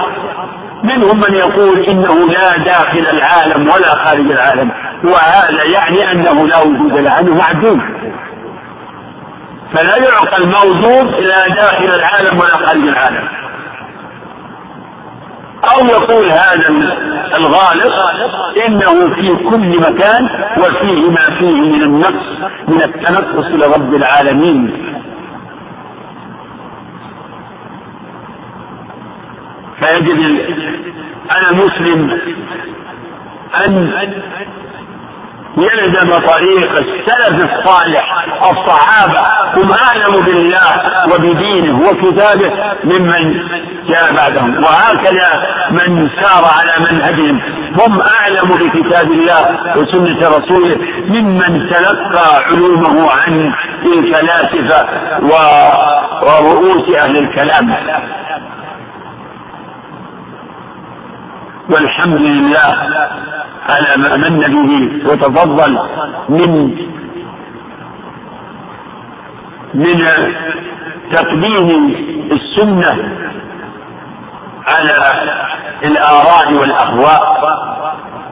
منهم من يقول إنه لا داخل العالم ولا خارج العالم وهذا يعني أنه لا وجود له أنه معدوم. فلا يعطى الموجود لا داخل العالم ولا خارج العالم. أو يقول هذا الغالط إنه في كل مكان وفيه ما فيه من النقص من التنقص لرب العالمين. فيجب على المسلم أن يلزم طريق السلف الصالح الصحابة هم أعلم بالله وبدينه وكتابه ممن جاء بعدهم. وهكذا من سار على منهجهم هم أعلم بكتاب الله وسنة رسوله ممن تلقى علومه عن الفلاسفة ورؤوس أهل الكلام. والحمد لله على ما من به وتفضل من من تقديم السنة على الآراء والأهواء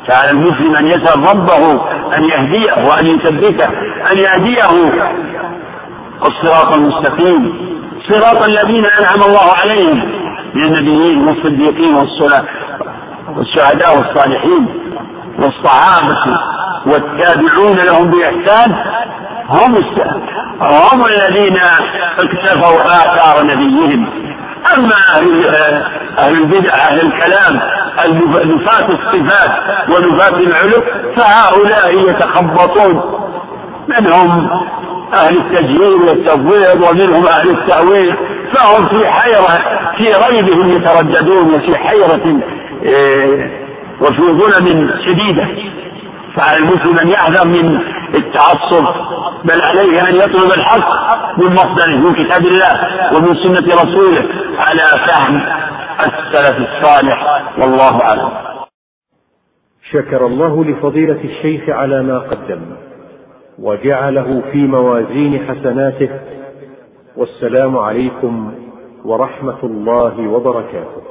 فعلى المسلم أن يسأل ربه أن يهديه وأن يثبته أن يهديه الصراط المستقيم. صراط الذين أنعم الله عليهم من النبيين والصديقين والصلاة. والشهداء والصالحين والصحابة والتابعون لهم بإحسان هم هم الذين اكتفوا آثار نبيهم. أما أهل أهل البدع أهل الكلام نفاة الصفات ونفاة العلو فهؤلاء يتخبطون. منهم أهل التجهيل والتفويض ومنهم أهل التأويل فهم في حيرة في ريبهم يترددون وفي حيرة وفي ظلم شديدة. فعلى المسلم أن يحذر من التعصب بل عليه أن يطلب الحق من مصدره من كتاب الله ومن سنة رسوله على فهم السلف الصالح. والله أعلم. شكر الله لفضيلة الشيخ على ما قدم وجعله في موازين حسناته. والسلام عليكم ورحمة الله وبركاته.